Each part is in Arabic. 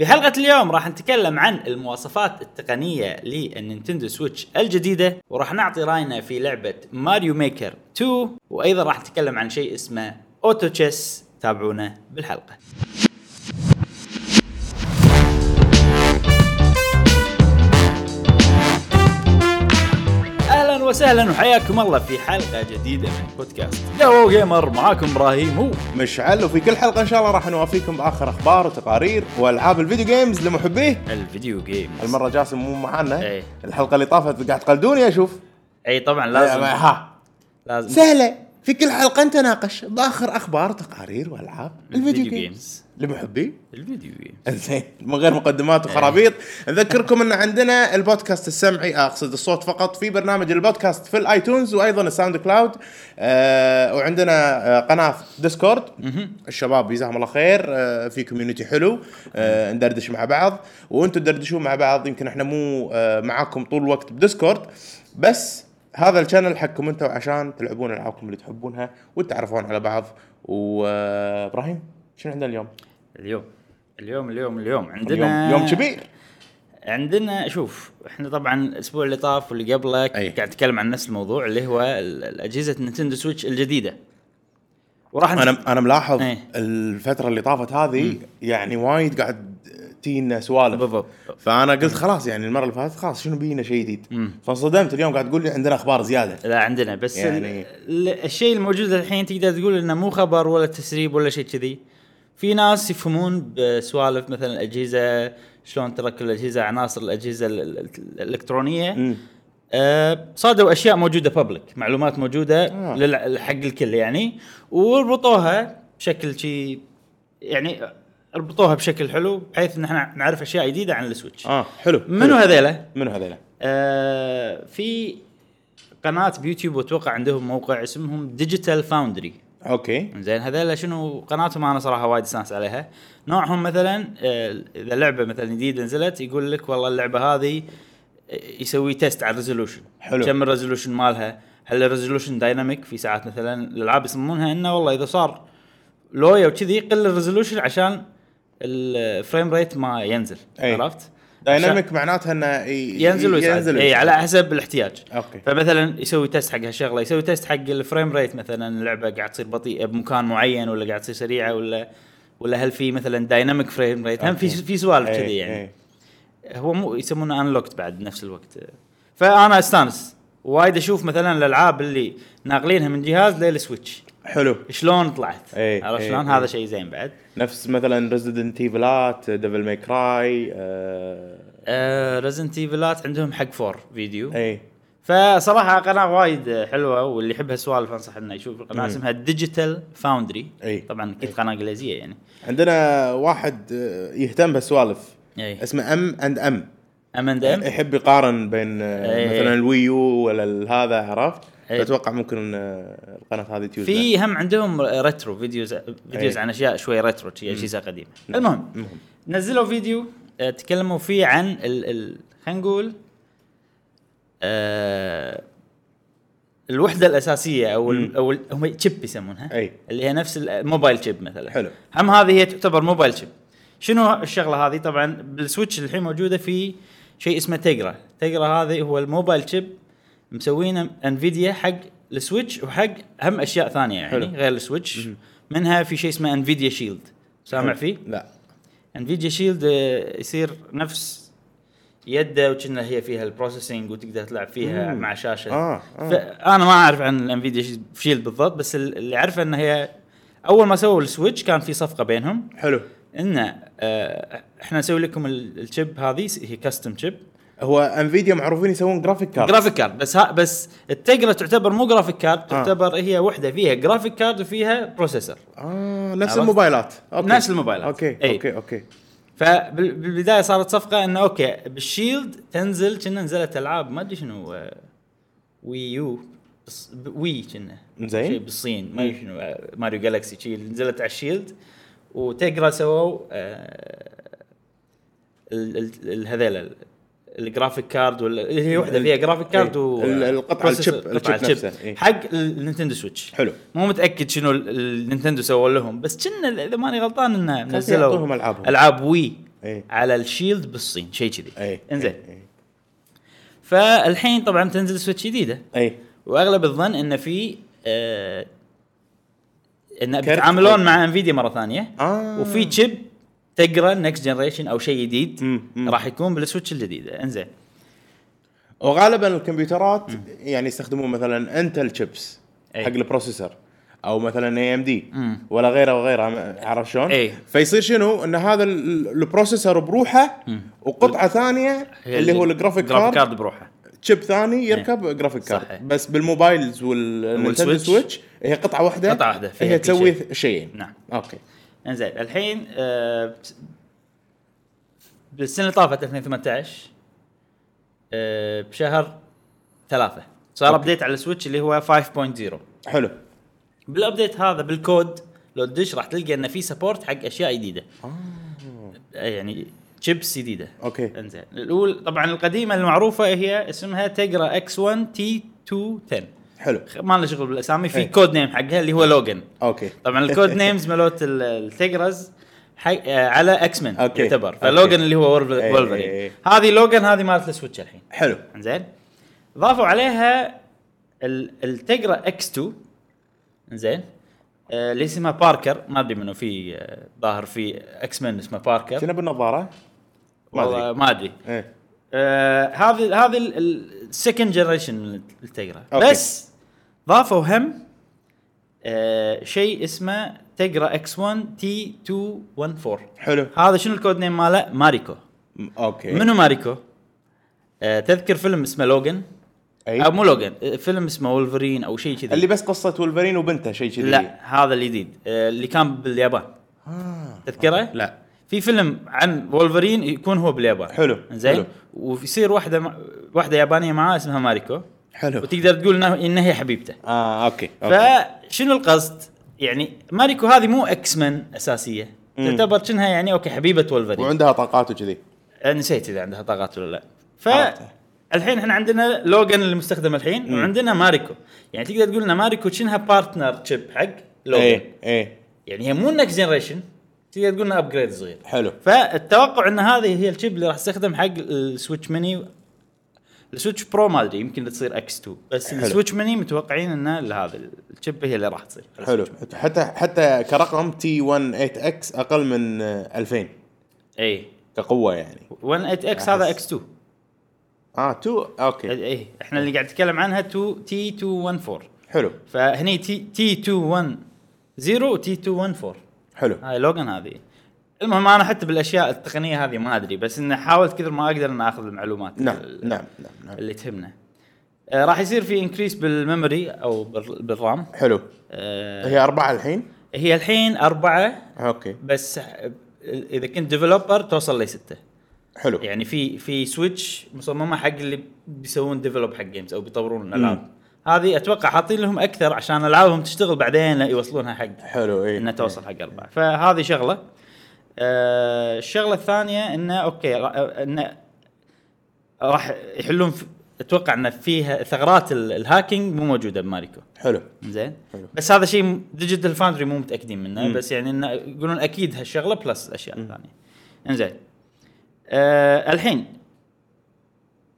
في حلقة اليوم راح نتكلم عن المواصفات التقنية لل Nintendo Switch الجديدة وراح نعطي رأينا في لعبة Mario Maker 2 وأيضا راح نتكلم عن شيء اسمه Auto Chess. تابعونا بالحلقة. وسهلا وحياكم الله في حلقة جديدة من بودكاست. Go Gamer معاكم إبراهيم و مشعل وفي كل حلقة إن شاء الله راح نوافيكم بآخر أخبار وتقارير وألعاب ال video games لمحبيه. ال video games المرة جاسم مو معانا. إيه. الحلقة اللي طافت قاعد تقلدوني أشوف إي طبعا لازم. ها. لازم. سهلة. في كل حلقة نتناقش بآخر أخبار وتقارير وألعاب ال video ال video games games لمحبيه ال video games إنزين من غير مقدمات وخرابيط. نذكركم إن عندنا البودكاست السمعي أقصد الصوت فقط في برنامج البودكاست في ال iTunes وأيضا ال SoundCloud آه وعندنا آه قناة Discord. الشباب جزاهم الله خير. آه في community حلو آه ندردش مع بعض. وأنتم تدردشون مع بعض يمكن إحنا مو آه معاكم طول الوقت ب Discord. بس هذا ال channel حقكم أنتم عشان تلعبون العابكم اللي تحبونها وتتعرفون على بعض. وابراهيم شنو عندنا اليوم؟ اليوم اليوم اليوم اليوم. عندنا يوم يوم كبير. عندنا شوف إحنا طبعا الأسبوع اللي طاف واللي قبله. قاعد نتكلم عن نفس الموضوع اللي هو الاجهزه Nintendo Switch الجديدة. وراح نت- أنا أنا ملاحظ إيه. الفترة اللي طافت هذه يعني وايد قاعد تينا سوالف. بالضبط. فأنا قلت خلاص يعني المرة اللي فاتت خلاص شنو بينا شيء جديد. فانصدمت اليوم قاعد تقول لي عندنا أخبار زيادة. لا عندنا بس يعني- يعني ال- الشيء الموجود الحين تقدر تقول إنه مو خبر ولا تسريب ولا شيء كذي. في ناس يفهمون بسوالف مثلا الأجهزة شلون تركب الأجهزة عناصر الأجهزة ال- ال- الإلكترونية. آه، صادوا أشياء موجودة بابليك معلومات موجودة آه. حق الكل يعني وربطوها بشكل شيء يعني ربطوها بشكل حلو بحيث إن إحنا نعرف أشياء جديدة عن ال Switch آه حلو منو. هذيلا؟ منو هذيلا؟ آه في قناة بيوتيوب وأتوقع عندهم موقع اسمهم Digital Foundry okay زين هذول شنو قناتهم أنا صراحة وايد استانس عليها نوعهم مثلا آه، إذا لعبة مثلا جديدة نزلت يقول لك والله اللعبة هذه آه، يسوي test على ال resolution حلو. كم ال resolution مالها هل ال resolution dynamic في ساعات مثلا الألعاب يصممونها إنه والله إذا صار لوية وكذي يقل ال resolution عشان ال frame rate ما ينزل أي. عرفت؟ dynamic معناتها إنه ينزل ويصعد ينزل اي. على حسب الاحتياج. okay. فمثلا يسوي test حق هالشغلة يسوي test حق ال frame rate مثلا اللعبة قاعد تصير بطيئه بمكان معين ولا قاعد تصير سريعة ولا ولا هل في مثلا dynamic frame rate هم في. في سوالف إيه، كذي يعني. إيه. هو مو يسمونه unlocked بعد بنفس الوقت. فأنا أستانس. وايد أشوف مثلا الألعاب اللي ناقلينها من جهاز لل Switch حلو. شلون طلعت؟ إيه، عرفت إيه، شلون؟ إيه. هذا شيء زين بعد. نفس مثلا Resident Evil ات Devil May Cry Resident Evil ات عندهم حق فور فيديو اي فصراحة قناة وايد حلوة واللي يحب هالسوالف أنصح إنه يشوف القناه اسمها Digital Foundry أي. طبعا أكيد قناة إنجليزية يعني. عندنا واحد آه، يهتم بهالسوالف. اي اسمه M and M M and M يحب يقارن بين آه، إيه. مثلا ال Wii U ولا هذا عرفت؟ إيه. أتوقع ممكن آه، القناة هذه تيوز في هم عندهم retro videos videos. عن أشياء شوي retro أجهزة قديمة المهم المهم. نزلوا فيديو آه، تكلموا فيه عن ال ال خلينا نقول آه الوحدة الأساسية أو ال أو ال هم chip يسمونها أي. اللي هي نفس ال mobile chip مثلا حلو. هم هذه هي تعتبر mobile chip شنو الشغلة هذه طبعا بال Switch الحين موجودة في شيء اسمه Tegra Tegra هذه هو ال mobile chip مسوينه Nvidia حق ال Switch وحق هم أشياء ثانية يعني حلو. غير ال Switch. منها في شيء اسمه Nvidia Shield سامع فيه؟ لا. Nvidia Shield آه، يصير نفس يده وكنه هي فيها ال processing وتقدر تلعب فيها مم. مع شاشة. آه، آه. فانا ما أعرف عن ال Nvidia Shield بالضبط بس ال- اللي أعرفه ان هي أول ما سووا ال Switch كان في صفقة بينهم. حلو. ان آه، إحنا نسوي لكم ال- ال chip هذه هي custom chip هو Nvidia معروفين يسوون graphic card graphic card بس ها بس ال Tegra تعتبر مو graphic card تعتبر هي وحدة فيها graphic card وفيها processor آه نفس؟ الموبايلات okay. نفس الموبايلات. okay أي. okay okay فبالبداية صارت صفقة إنه okay بال Shield تنزل كنه نزلت ألعاب ما أدري شنو آه، Wii U Wii كنه زين. بالصين ما أدري شنو آه، Mario Galaxy شي نزلت على ال Shield و Tegra سووا آه، ال- ال- ال- هذيلا ال graphic card ولا اللي هي وحدة فيها graphic card إيه. و ال- القطعة processor- ال chip- ال chip نفسه، إيه. حق ال Nintendo Switch حلو مو متأكد شنو ال- ال Nintendo سووا لهم بس كنه إذا ماني غلطان إنه يعطوهم نزلوا ألعابهم. ألعاب Wii إيه. على ال Shield بالصين شيء كذي اي إنزين اي فالحين طبعا تنزل Switch جديدة اي وأغلب الظن إن في آه إن كرت- بيتعاملون مع Nvidia مرة ثانية آه. وفي chip Tegra next generation أو شيء جديد مم، مم. راح يكون بال Switch الجديده إنزين وغالبا الكمبيوترات يعني يستخدمون مثلا Intel chips. حق ال processor أو مثلا AMD مم. ولا غيره وغيره عرفت شلون؟ أي. فيصير شنو؟ إن هذا ال- ال processor بروحه وقطعة ثانية اللي هو ال graphic graphic card card بروحه chip ثاني يركب graphic card صحيح. بس بال mobiles وال Nintendo وال Switch. Switch هي قطعة واحدة قطعة واحدة فيها هي تسوي. شيئين نعم okay إنزين الحين آه بالسنة اللي طافت 2018 آه بشهر ثلاثة صار. update على ال Switch اللي هو 5.0 حلو. بالابديت هذا بالكود لو تدش راح تلقى إنه في support حق أشياء جديدة. آه. يعني شيبس جديدة. okay. إنزين الأول طبعا القديمة المعروفة هي اسمها Tegra X 1 T 210 حلو. ما لنا شغل بالأسامي في إيه. code name حقها اللي هو Logan okay. طبعا ال code names مالوت ال- ال Tegras حق آه، على X-Men okay. يعتبر. ف Logan اللي هو Wolv- إيه، إيه، وولفرين إيه. هذه Logan هذه مالت ال Switch الحين. حلو. زين ضافوا عليها ال- ال Tegra X 2 زين آه، اللي اسمها Parker ما أدري منو في آه، ظاهر في X-Men اسمه Parker كنه بالنظارة؟ والله ما أدري. آه، هذه هذه ال second generation okay. بس ضافوا هم. آه، شيء اسمه Tegra X 1 T 214 حلو. هذا شنو ال code name ماله؟ Mariko. م- okay. منو Mariko؟ آه، تذكر فيلم اسمه Logan أي. أو مو Logan آه، فيلم اسمه وولفرين أو شيء كذي. اللي بس قصة ولفرين وبنته شيء كذي. لا هذا الجديد آه، اللي كان باليابان. آه. تذكره؟ لا. في فيلم عن وولفرين يكون هو باليابان. حلو، زين. ويصير واحدة مع... واحدة يابانية معاه اسمها Mariko. حلو. وتقدر تقول انها إنها هي حبيبته. آه okay okay. فشنو القصد؟ يعني Mariko هذه مو X-Men أساسية. مم. تعتبر كأنها يعني okay حبيبة وولفرين. وعندها طاقات وكذي. نسيت إذا عندها طاقات ولا لا. ف. الحين إحنا عندنا Logan المستخدم الحين وعندنا Mariko. يعني تقدر تقول إن Mariko شنها partner chip حق لوجن إيه إيه. يعني هي مو next generation تقدر تقول إنها upgrade صغير. حلو. فالتوقع إن هذه هي ال chip اللي راح تستخدم حق ال Switch Mini ال Switch Pro ما أدري يمكن تصير X 2 بس حلو. ال Switch Mini متوقعين إن هذا ال chip هي اللي راح تصير. حلو. حتى حتى كرقم T 18 X أقل من آه، 2000 اي كقوة يعني. 18 X هذا X 2 آه 2 okay. اي إحنا اللي قاعد نتكلم عنها 2 T 214 حلو. فهني T T 210 و T 214 حلو. هاي Logan هذه. المهم أنا حتى بالأشياء التقنية هذه ما أدري بس انه حاولت كثر ما أقدر ان آخذ المعلومات نعم نعم نعم, نعم. اللي تهمنا. آه راح يصير في increase بال memory أو بال- بال RAM. حلو. آه هي أربعة الحين؟ هي الحين أربعة okay. بس إذا كنت developer توصل لستة حلو. يعني في في Switch مصممة حق اللي بيسوون develop حق games أو بيطورون الألعاب. هذه أتوقع حاطين لهم أكثر عشان ألعابهم تشتغل بعدين يوصلونها حق حلو اي إنها توصل حق أربعة. فهذه شغلة. آه الشغلة الثانية إنه okay را- انه راح يحلون أتوقع إن فيها ثغرات ال- ال hacking مو موجودة ب Mariko. حلو. زين. حلو. بس هذا شيء Digital Foundry مو متأكدين منه مم. بس يعني انه يقولون أكيد هالشغلة plus الاشياء الثانية إنزين. آه الحين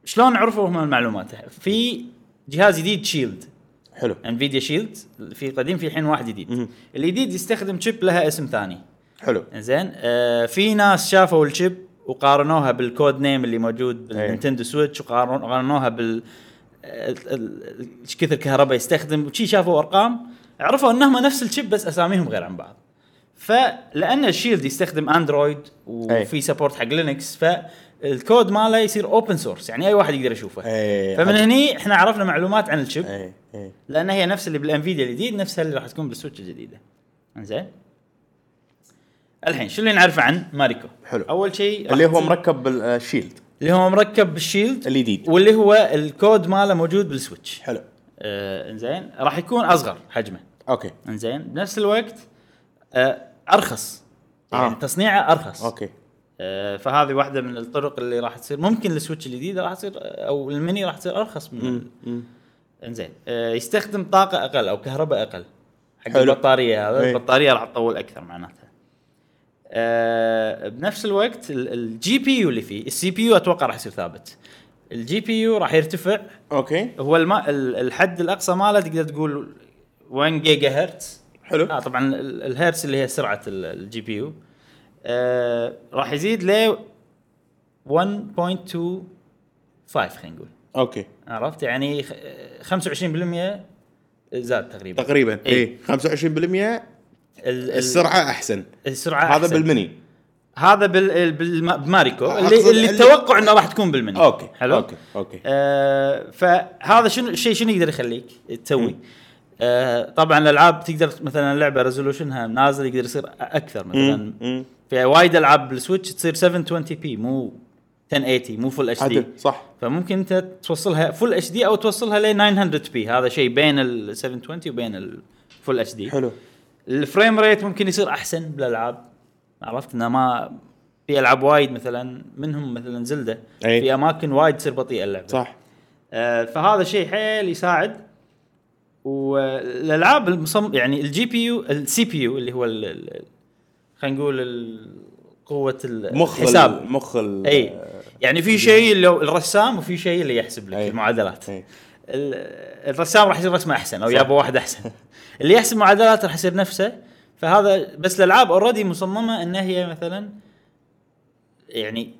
شلون عرفوا هم المعلومات؟ في جهاز جديد Shield حلو. انفيديا Shield في قديم في الحين واحد جديد. الجديد يستخدم chip لها اسم ثاني. حلو. زين. آه في ناس شافوا ال chip وقارنوها بال code name اللي موجود بالنينتندو سويتش وقارنوها بال ال- ال- إيش كثر كهرباء يستخدم وشي شافوا أرقام عرفوا إنهم نفس ال chip بس أساميهم غير عن بعض. فلأن ال Shield يستخدم Android وفي support حق Linux فالكود ماله يصير open source يعني أي واحد يقدر يشوفه. اي فمن هني إحنا عرفنا معلومات عن ال chip لأن هي نفس اللي بالانفيديا الجديد نفسها اللي راح تكون بالسويتش الجديدة. زين الحين شو اللي نعرفه عن ماريكو؟ حلو. أول شيء راح اللي هو مركب بال Shield اللي هو مركب بال Shield الجديد واللي هو الكود ماله موجود بالسويتش حلو. آه إنزين. راح يكون أصغر حجمه. أوكي. إنزين. بنفس الوقت آه أرخص. يعني آه. تصنيعه أرخص. أوكي. آه فهذه واحدة من الطرق اللي راح تصير. ممكن السويتش الجديد راح تصير أو الميني راح تصير أرخص من. إنزين. آه يستخدم طاقة أقل أو كهرباء أقل. حق. البطارية هذا. إيه. البطارية راح تطول أكثر معناتها آه بنفس الوقت ال GPU اللي فيه ال CPU أتوقع راح يصير ثابت. ال GPU راح يرتفع. أوكي. هو الما ال- الحد الأقصى ماله تقدر تقول 1 جيجا هرتز حلو. آه طبعا ال- الهرتز اللي هي سرعة ال GPU آه راح يزيد ل 1.25 خلينا نقول. أوكي. عرفت؟ يعني خ- 25% زاد تقريبا. تقريبا. إيه. اي 25% ال- ال- السرعة أحسن. السرعة هذا أحسن. بالمني. هذا بال بال- بماريكو. اللي, اللي التوقع إنه راح تكون بالمني. أوكي حلو؟ أوكي أوكي. آه فهذا شنو الشيء شنو يقدر يخليك تسوي؟ آه طبعا الألعاب تقدر مثلا لعبة resolution ها نازل يقدر يصير أكثر مثلا. في وايد ألعاب بالسويتش تصير 720 p مو 1080 مو full HD صح. فممكن أنت توصلها full HD أو توصلها ل 900 p هذا شيء بين ال 720 وبين ال full HD حلو. ال frame rate ممكن يصير أحسن بالألعاب. عرفت؟ إنه ما في ألعاب وايد مثلا منهم مثلا Zelda. أي. في أماكن وايد تصير بطيئة اللعبة. صح. آه فهذا شيء حيل يساعد. والألعاب المصم يعني ال GPU ال CPU اللي هو خلينا نقول قوة مخ الحساب. ال- مخ أي. يعني في شيء اللي هو الرسام وفي شيء اللي يحسب لك أي. المعادلات. أي. ال- الرسام راح يصير رسمه أحسن أو. يابا واحد أحسن. اللي يحسب معادلات راح يصير نفسه فهذا بس الألعاب already مصممة إن هي مثلا يعني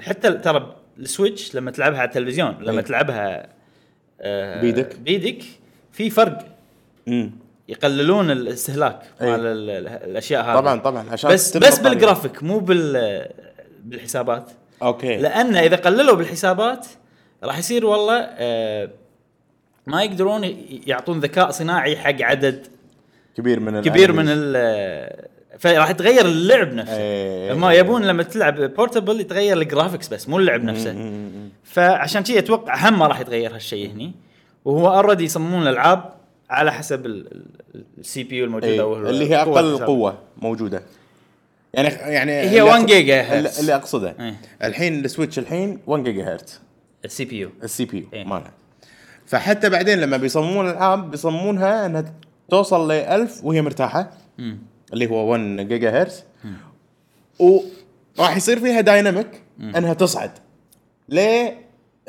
حتى ترى السويتش لما تلعبها على التلفزيون لما أي. تلعبها آه بيدك. بيدك في فرق مم. يقللون الاستهلاك أي. مال ال- ال- الأشياء هذه طبعا طبعا عشان بس بس. بالجرافيك مو بال بالحسابات أوكي لأن إذا قللوا بالحسابات راح يصير والله آه ما يقدرون يعطون ذكاء صناعي حق عدد كبير من كبير من. ال فراح يتغير اللعب نفسه إيه. هم يبون لما تلعب portable يتغير ال graphics بس مو اللعب نفسه. فعشان كذي أتوقع هم ما راح يتغير هالشيء هني وهو already يصممون الألعاب على حسب ال CPU الموجودة إيه. أو اللي هي قوة أقل الحساب. قوة موجودة يعني يعني هي اللي 1 أقصد- جيجا هرتز. اللي أقصده إيه. الحين السويتش الحين 1 جيجا هرتز ال CPU ال CP إيه. U مالها فحتى بعدين لما بيصممون الألعاب بيصممونها إنها توصل ل 1000 وهي مرتاحة اللي هو 1 جيجا هرتز وراح يصير فيها dynamic إنها تصعد ل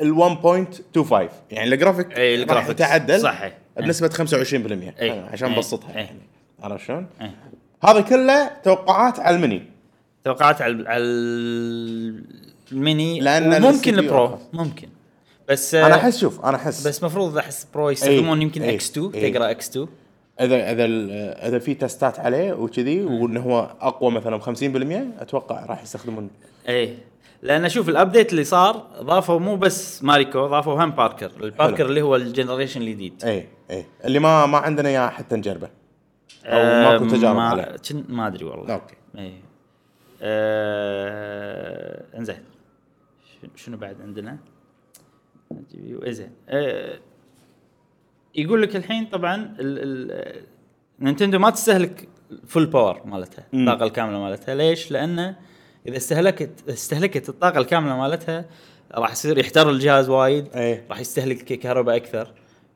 ال 1.25 يعني الجرافيك إيه، راح ال graphics. يتعدل صح، إيه. بنسبة 25% إيه. عشان. نبسطها إيه. يعني عرفت شلون؟ إيه. هذا كله توقعات على المني توقعات على على الميني لأن ممكن ال Pro. ممكن بس أنا أحس شوف أنا أحس. بس مفروض أحس Pro يستخدمون إيه. يمكن إيه. X2 إيه. تقرأ إكس 2 إذا إذا إذا في test ات عليه وكذي وإنه هو أقوى مثلا ب 50% أتوقع راح يستخدمون. إيه. لأن شوف ال update اللي صار ضافوا مو بس ماريكو ضافوا هم باركر الباركر. اللي هو ال generation الجديد اي اي اللي ما ما عندنا إياه حتى نجربه. أو ماكو تجارب ما عليه. ما أدري والله. أوكي. إيه. آه... إنزين. شنو بعد عندنا؟ زين آه... يقول لك الحين طبعا. نينتندو ما تستهلك full power مالتها. الطاقه الكاملة مالتها ليش؟ لأن إذا استهلكت استهلكت الطاقة الكاملة مالتها راح يصير يحتر الجهاز وايد اي راح يستهلك كهرباء أكثر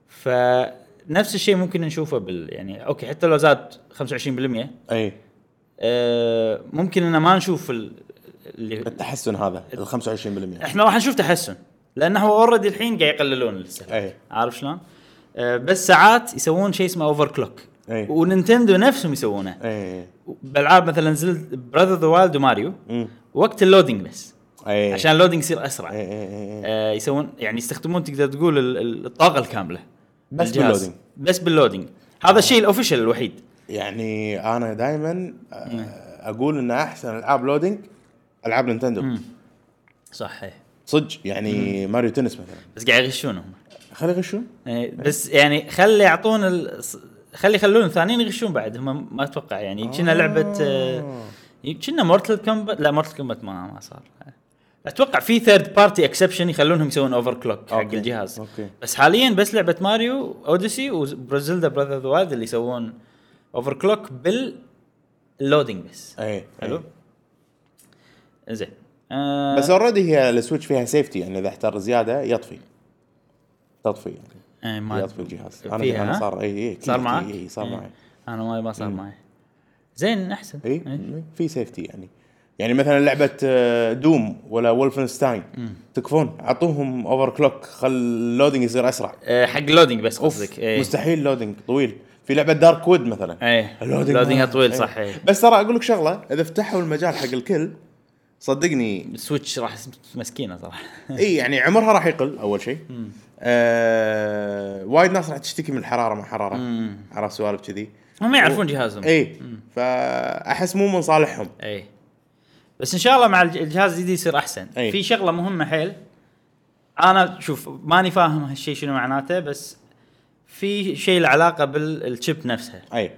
فنفس الشيء ممكن نشوفه بال يعني أوكي حتى لو زاد 25% اي آه، ممكن إن ما نشوف ال- اللي التحسن هذا ال 25% إحنا راح نشوف تحسن لأنه هو already الحين قاعد يقللون الاستهلاك اي عارف شلون؟ آه، بس ساعات يسوون شيء اسمه overclock اي ونينتندو نفسهم يسوونه. اي بألعاب مثلا Zelda Breath of the Wild وماريو. وقت ال loading بس. اي عشان ال loading يصير أسرع. اي اي آه، يسوون يعني يستخدمون تقدر تقول ال- ال- الطاقة الكاملة. بس بالجهاز. بال loading. بس بال loading هذا الشيء ال official الوحيد. يعني أنا دائما أقول إن أحسن ألعاب loading ألعاب نينتندو. صح إيه. صدق يعني ماريو تنس مثلا. بس قاعد يغشونهم خلي يغشون؟ إيه، بس يعني خلي يعطون ال... خلي يخلون الثانيين يغشون بعد هم ما أتوقع يعني. كنا لعبة آه، كنا مورتل كومبات لا مورتل كومبات ما ما صار. أتوقع في third party exception يخلونهم يسوون overclock حق أوكي. الجهاز. أوكي. بس حاليا بس لعبة ماريو اوديسي وبرا زيلدا بريث أوف ذا وايلد اللي يسوون overclock بال loading بس. اي حلو؟ زين. آه بس already هي السويتش فيها safety يعني إذا احتر زيادة يطفي. تطفي يعني. آه ما يطفي الجهاز. أنا فيها، أنا؟ صار اي اي صار معك؟ اي صار إيه. معي. أنا ما ما صار معي. زين أحسن. اي إيه. في safety يعني. يعني مثلا لعبة آه، دوم ولا ولفنستاين تكفون. أعطوهم overclock خل ال loading يصير أسرع. حق ال loading بس قصدك. إيه. مستحيل loading طويل. في لعبة دارك وود مثلا. إيه. ال loading طويل إيه. صح إيه بس ترى أقول لك شغلة إذا فتحوا المجال حق الكل صدقني. السويتش راح مسكينة صراحة. إي يعني عمرها راح يقل أول شيء. آه وايد ناس راح تشتكي من الحرارة ما حرارة. عرفت سوالف كذي. هم يعرفون جهازهم. إي فأحس مو من صالحهم. إي. بس إن شاء الله مع الج- الجهاز الجديد يصير أحسن. أي. في شغلة مهمة حيل. أنا شوف ماني فاهم هالشيء شنو معناته بس في شيء له علاقة بال chip نفسها. إي.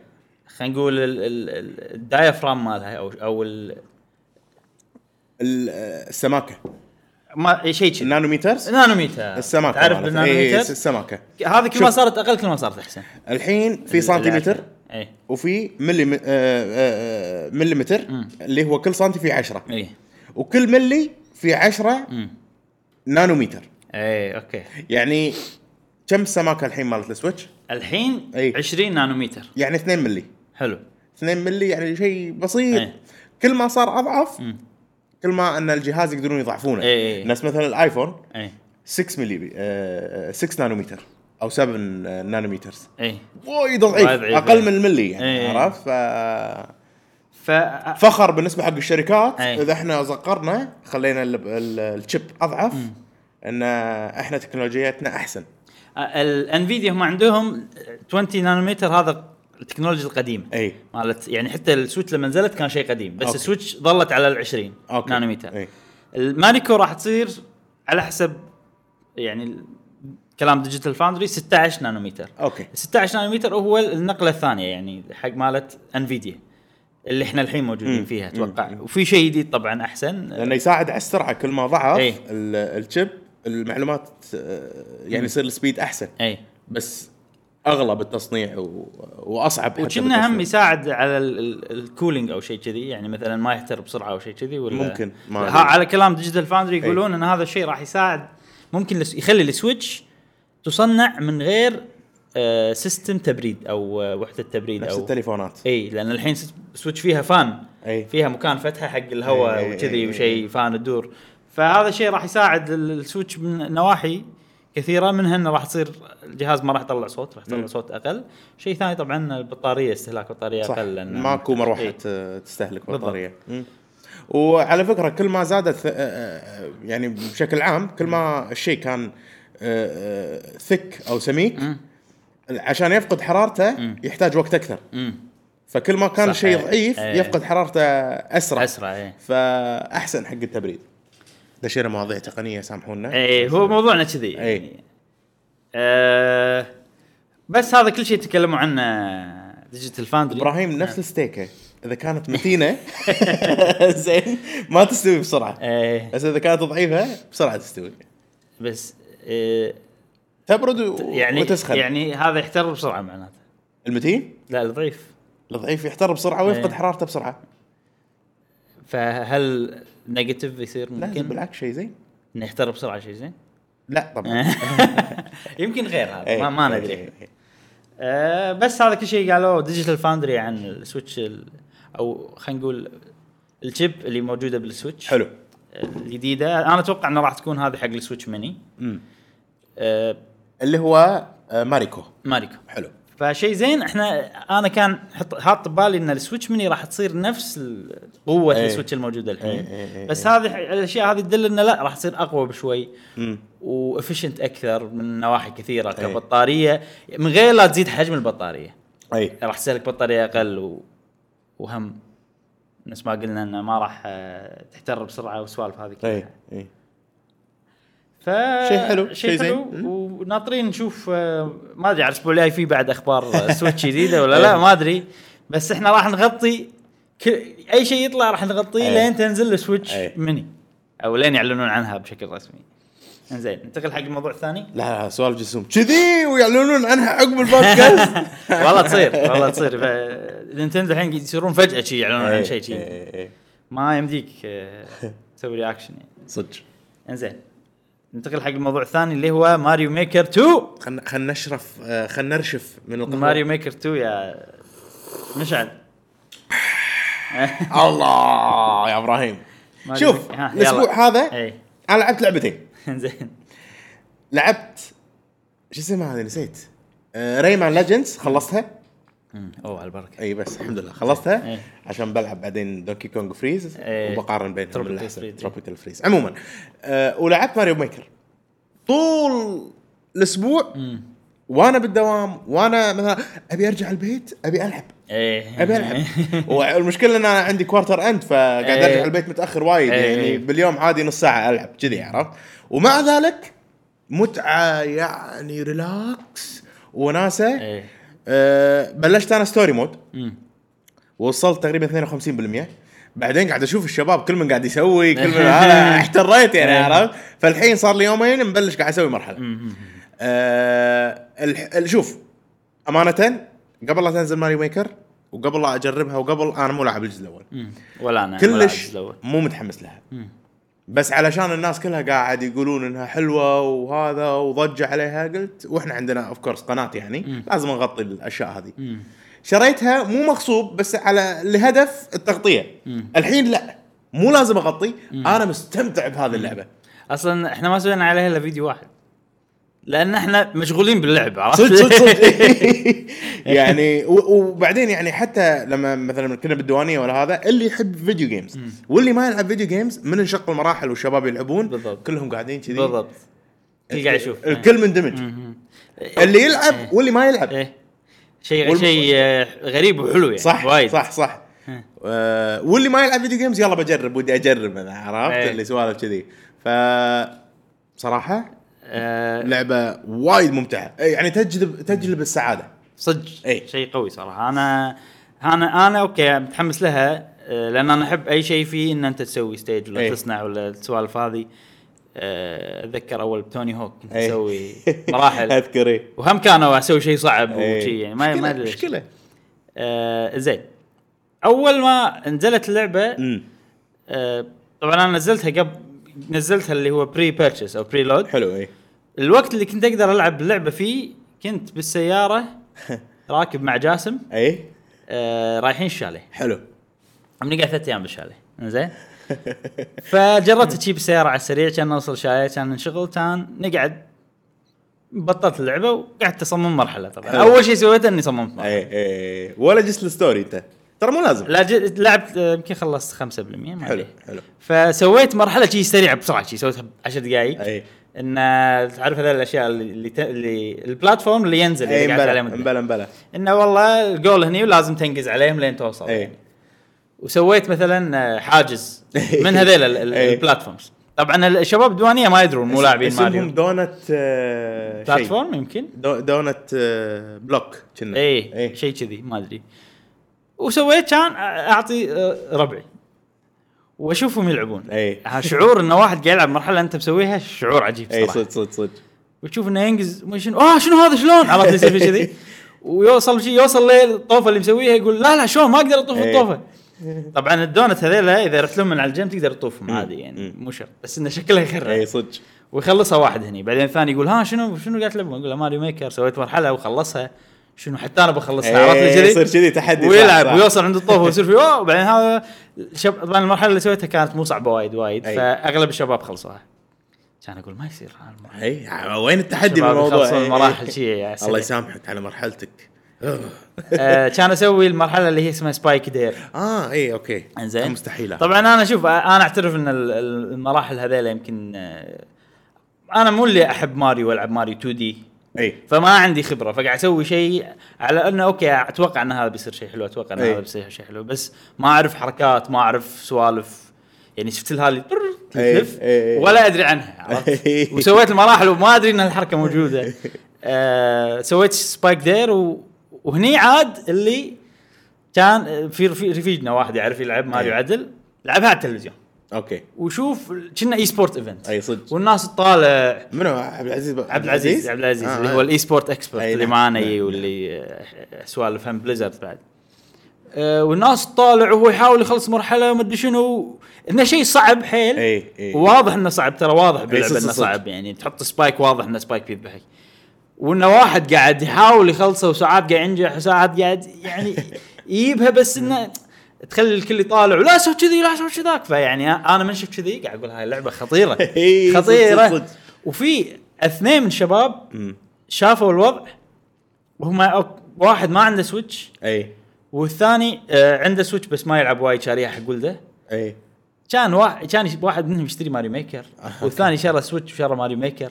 خلينا نقول ال- ال- ال- ال diaphragm مالها أو أو السماكة. ما شيء كذي. ال nanometers؟ نانوميتر السماكة تعرف مالت. إي، بالنانوميتر السماكة. هذه كل ما شوف. صارت أقل كل ما صارت أحسن. الحين في سنتيمتر اي وفي ملي آه، آه، مليمتر اللي هو كل سنتي فيه 10 اي وكل ملي فيه 10 نانومتر اي أوكي. يعني كم السماكه الحين مالت السويتش؟ الحين أي. 20 نانومتر يعني 2 ملي. حلو. 2 ملي يعني شيء بسيط. أي. كل ما صار أضعف كل ما أن الجهاز يقدرون يضعفونه أي، أي. نفس مثلا الآيفون اي 6 ملي آه، 6 نانومتر أو 7 nanometers اي وايد ضعيف أقل أي. من الملي يعني أي. عرفت ف ف فخر بالنسبة حق الشركات أي. إذا إحنا زقرنا خلينا ال- ال- ال chip أضعف إن إحنا تكنولوجياتنا أحسن الانفيديا هم عندهم 20 نانومتر هذا التكنولوجيا القديمه أي. مالت يعني حتى السويتش لما نزلت كان شيء قديم بس أوكي. السويتش ظلت على ال 20 أوكي. نانومتر. أي. الماريكو راح تصير على حسب يعني كلام ديجيتال فاوندري 16 نانومتر. أوكي. 16 نانومتر هو النقلة الثانية يعني حق مالت انفيديا اللي إحنا الحين موجودين. فيها أتوقع. وفي شيء جديد طبعا أحسن. لأنه يساعد على السرعة كل ما ضعف ال chip المعلومات آه، يعني يصير ال speed أحسن. أي. بس اغلى بالتصنيع و... وأصعب وكنا هم. يساعد على ال- ال- ال cooling أو شيء كذي يعني مثلا ما يحتر بسرعة أو شيء كذي ولا ممكن، ما ها. على كلام ديجيتال فاوندري يقولون إن هذا الشيء راح يساعد ممكن يخلي السويتش تصنع من غير آه، system تبريد أو آه، وحدة تبريد نفس أو التليفونات إي لأن الحين سويتش فيها fan أي. فيها مكان فتحة حق الهواء وكذي. وشيء fan تدور فهذا الشيء راح يساعد ال- السويتش من نواحي كثيرة منها إنه راح تصير الجهاز ما راح يطلع صوت راح يطلع. صوت أقل شيء ثاني طبعا البطارية استهلاك البطاريه صح أقل لأن ماكو مروحة إي. ت- تستهلك. بطارية. وعلى فكرة كل ما زادت آه، آه، يعني بشكل عام كل ما الشيء كان thick أو سميك مم. عشان يفقد حرارته يحتاج وقت أكثر مم. فكل ما كان إيه. ضعيف إيه. يفقد حرارته أسرع أسرع إيه فأحسن حق التبريد دشينا مواضيع تقنية سامحونا. إيه هو موضوعنا كذي. إيه. يعني آه بس هذا كل شيء تكلموا عنه ديجيتال فاوندري إبراهيم نفس الستيكة. إذا كانت متينة زين ما تستوي بسرعة. إيه. بس إذا كانت ضعيفة بسرعة تستوي. بس آه تبرد و... يعني وتسخن. يعني هذا يحتر بسرعة معناته. المتين؟ لا الضعيف. الضعيف يحتر بسرعة ويفقد إيه. حرارته بسرعة. فهل نيجاتيف يصير لا ممكن؟ بالعكس شيء زين. انه بسرعة شيء زين؟ لا طبعا. يمكن غير هذا إيه، ما, ما إيه، ندري. إيه،. آه بس هذا كل شيء قالوه ديجيتال فاوندري عن السويتش ال- أو خلينا نقول ال chip اللي موجودة بالسويتش. حلو. الجديدة. أنا أتوقع إنه راح تكون هذه حق السويتش ميني. آه اللي هو آه، ماريكو. ماريكو. حلو. فشيء زين إحنا أنا كان حاط ببالي إن السويتش ميني راح تصير نفس قوة إيه. السويتش الموجودة الحين. إيه، إيه، إيه، بس هذه الأشياء هذه تدل إنه لا راح تصير أقوى بشوي. و efficient أكثر من نواحي كثيرة إيه. كبطارية. من غير لا تزيد حجم البطارية. اي راح تستهلك بطارية أقل و... وهم. نفس ما قلنا إنه ما راح آه، تحتر بسرعة والسوالف هذه كلها. اي اي ف شيء حلو، شيء زين. وناطرين نشوف آه، ما أدري على الأسبوع الجاي في بعد أخبار آه، سويتش جديدة ولا لا ما أدري. بس إحنا راح نغطي كل أي شيء يطلع راح نغطيه أي. لين تنزل السويتش أي. ميني أو لين يعلنون عنها بشكل رسمي. إنزين ننتقل حق الموضوع الثاني لا لا سوالف جسوم. كذي ويعلنون عنها عقب البودكاست. والله تصير والله تصير. نينتندو الحين يصيرون فجأة شي يعلنون عن شيء شي إيه، إيه. ما يمديك آه، تسوي reaction يعني. صدق. إنزين. ننتقل حق الموضوع الثاني اللي هو ماريو ميكر 2 خلنا خلنا نشرف آه، خلنا نرشف من القهوة. ماريو ميكر 2 يا مشعل. الله يا إبراهيم. شوف الأسبوع. هذا إي. أنا لعبت لعبتين. زين. لعبت شو اسمها هذه؟ نسيت. آه Rayman Legends خلصتها. أوه على البركة. إي بس الحمد لله. خلصتها؟ إيه. عشان بلعب بعدين Donkey Kong Freeze إيه. وبقارن بالأحسن. Freeze. Tropical Freeze. عموما آه ولعبت Mario Maker. طول الأسبوع وأنا بالدوام وأنا مثلا أبي أرجع البيت أبي ألعب. إيه. أبي ألعب. والمشكلة إن أنا عندي quarter end فقاعد إيه. ارجع البيت متأخر وايد إيه. يعني باليوم عادي نص ساعة ألعب كذي عرفت؟ ومع ذلك متعة يعني ريلاكس وناسة. إيه. أه بلشت أنا story mode. وصلت تقريبا 52% بعدين قاعد أشوف الشباب كل من قاعد يسوي كل من أنا احتريت يعني عرفت فالحين صار لي يومين مبلش قاعد أسوي مرحلة. ال- شوف امانه قبل لا تنزل Mario Maker وقبل لا أجربها وقبل أنا مو لاعب الجزء الأول. ولا أنا كلش. مو متحمس لها. بس علشان الناس كلها قاعد يقولون إنها حلوة وهذا وضجة عليها قلت وإحنا عندنا of course قناة يعني لازم نغطي الأشياء هذه. مم. شريتها مو مغصوب بس على لهدف التغطية. الحين لا مو لازم أغطي أنا مستمتع بهذه اللعبة. أصلا إحنا ما سوينا عليها إلا فيديو واحد. لأن إحنا مشغولين باللعب عرفت؟ صدق صدق صدق. يعني وبعدين يعني حتى لما مثلا كنا بالديوانية ولا هذا اللي يحب video games واللي ما يلعب video games من نشق المراحل والشباب يلعبون بالضبط. كلهم قاعدين كذي. بالضبط. الكل قاعد يشوف. الكل مندمج اللي يلعب واللي ما يلعب. إيه. شيء شيء آه، غريب وحلو يعني صح وايد. صح صح. آه واللي ما يلعب video games يلا بجرب ودي أجرب أنا عرفت؟ إيه. اللي سوالف كذي. ف صراحة آه، لعبة وايد ممتعة يعني تجلب تجلب السعادة صدق. شيء قوي صراحة أنا أنا أنا okay متحمس لها آه، لأن أنا أحب أي شيء فيه إن أنت تسوي stage ولا إيه. تصنع ولا السوالف هذه آه، أتذكر أول ب Tony Hawk كنت. أسوي مراحل أذكر. وهم كانوا أسوي شيء صعب. وشي يعني ما ما أدري. مشكلة آه زين أول ما نزلت اللعبة آه طبعا أنا نزلتها قبل نزلتها اللي هو pre-purchase أو pre-load حلو إي الوقت اللي كنت أقدر ألعب اللعبة فيه كنت بالسيارة راكب مع جاسم. أي. آه رايحين الشاليه حلو. بنقعد ثلاث أيام بالشاليه. زين فجربت تجي بالسياره على السريع كان نوصل الشاليه كان ننشغل كان نقعد. بطلت اللعبة وقعدت أصمم مرحلة طبعا. حلو. أول شيء سويته إني صممت مرحلة. أي أي ولا just ال story أنت؟ ترى مو لازم. لا ج- لعبت آه، يمكن خلصت 5% ما حلو. حلو. فسويت مرحلة شيء سريعه بسرعة شيء سويتها ب 10 دقائق أي. إن تعرف هذول الأشياء اللي اللي, ت... اللي ال platform اللي ينزل اللي اي قاعد مبلا عليه. مبلا مبلا انه والله الجول هني ولازم تنقز عليهم لين توصل. يعني. وسويت مثلا آه، حاجز من هذيل إيه. ال platforms. طبعا الشباب الديوانية ما يدرون مو لاعبين اسمهم ماريو دونت آه،. platform يمكن؟ do- دونت آه، block كنا. اي اي شيء كذي ما أدري. وسويت كان أعطي ربعي. واشوفهم يلعبون. إي. شعور انه واحد قاعد يلعب مرحلة أنت مسويها شعور عجيب إي صراحة. صدق صدق صدق. وتشوف إنه ينقز شنو آه شنو هذا شلون؟ عرفت يصير في كذي. ويوصل شيء يوصل للطوفه اللي مسويها يقول لا لا شلون؟ ما أقدر أطوف. الطوفة. طبعا الدونت هذيلا إذا رحت لهم من على الجنب تقدر تطوفهم. عادي يعني. مو شرط. بس إنه شكلها يخرع إي صدق. ويخلصها واحد هني. بعدين الثاني يقول ها شنو شنو قاعد تلعبون؟ أقول له Mario Maker سويت مرحلة وخلصها. شنو حتى أنا بخلصها عرفت إيه، كذي؟ يصير كذي تحدي ويلعب صح. ويوصل عند الطوفه ويصير في أوه وبعدين هذا شب... طبعا المرحلة اللي سويتها كانت مو صعبة وايد وايد أي. فأغلب الشباب خلصوها كان أقول ما يصير. اي وين التحدي بالموضوع يخلصون إي، إي. مراحل شي يا الله. يسامحك على مرحلتك آه، كان أسوي المرحلة اللي هي اسمها spike dare آه اي okay إنزين مستحيل طبعا أنا شوف أنا أعترف إن ال- ال- المراحل هذيلا يمكن آه، أنا مو اللي أحب ماريو وألعب ماريو 2 دي اي فما عندي خبرة فقاعد أسوي شيء على أنه okay أتوقع إن هذا بيصير شيء حلو أتوقع إن أي. هذا بيصير شيء حلو بس ما أعرف حركات ما أعرف سوالف يعني شفت لها اللي أي. تلف أي. ولا أدري عنها عرفت. وسويت المراحل وما أدري إن الحركة موجودة آه سويت spike dare و... وهني عاد اللي كان في رفي- رفيجنا واحد يعرف يلعب ماريو. عدل لعبها على التلفزيون okay. وشوف كنا e-sport event أي صدق. والناس تطالع منو؟ عبد العزيز ب- عبد العزيز عبد العزيز؟ آه، اللي آه. هو ال e-sport expert اللي نعم. معانا نعم. واللي آه، سوالف هم Blizzard بعد. آه، والناس تطالع وهو يحاول يخلص مرحلة وما أدري شنو. إنه شيء صعب حيل. أي أي. واضح إنه صعب ترى واضح باللعبة إنه. صعب يعني تحط spike واضح إنه spike بيذبحك وإنه واحد قاعد يحاول يخلصه وساعات قاعد ينجح وساعات قاعد يعني يجيبها بس إنه تخلي الكل يطالع ولا سوي كذي لا سوي كذاك. فيعني أنا من شفت كذي قاعد أقول هاي اللعبه خطيرة. خطيرة. وفي اثنين من شباب شافوا الوضع وهم واحد ما عنده Switch إي. والثاني آه عنده Switch بس ما يلعب وايد شاريها حق ولده إي. كان واحد كان واحد منهم يشتري Mario Maker والثاني شرى Switch وشرى Mario Maker.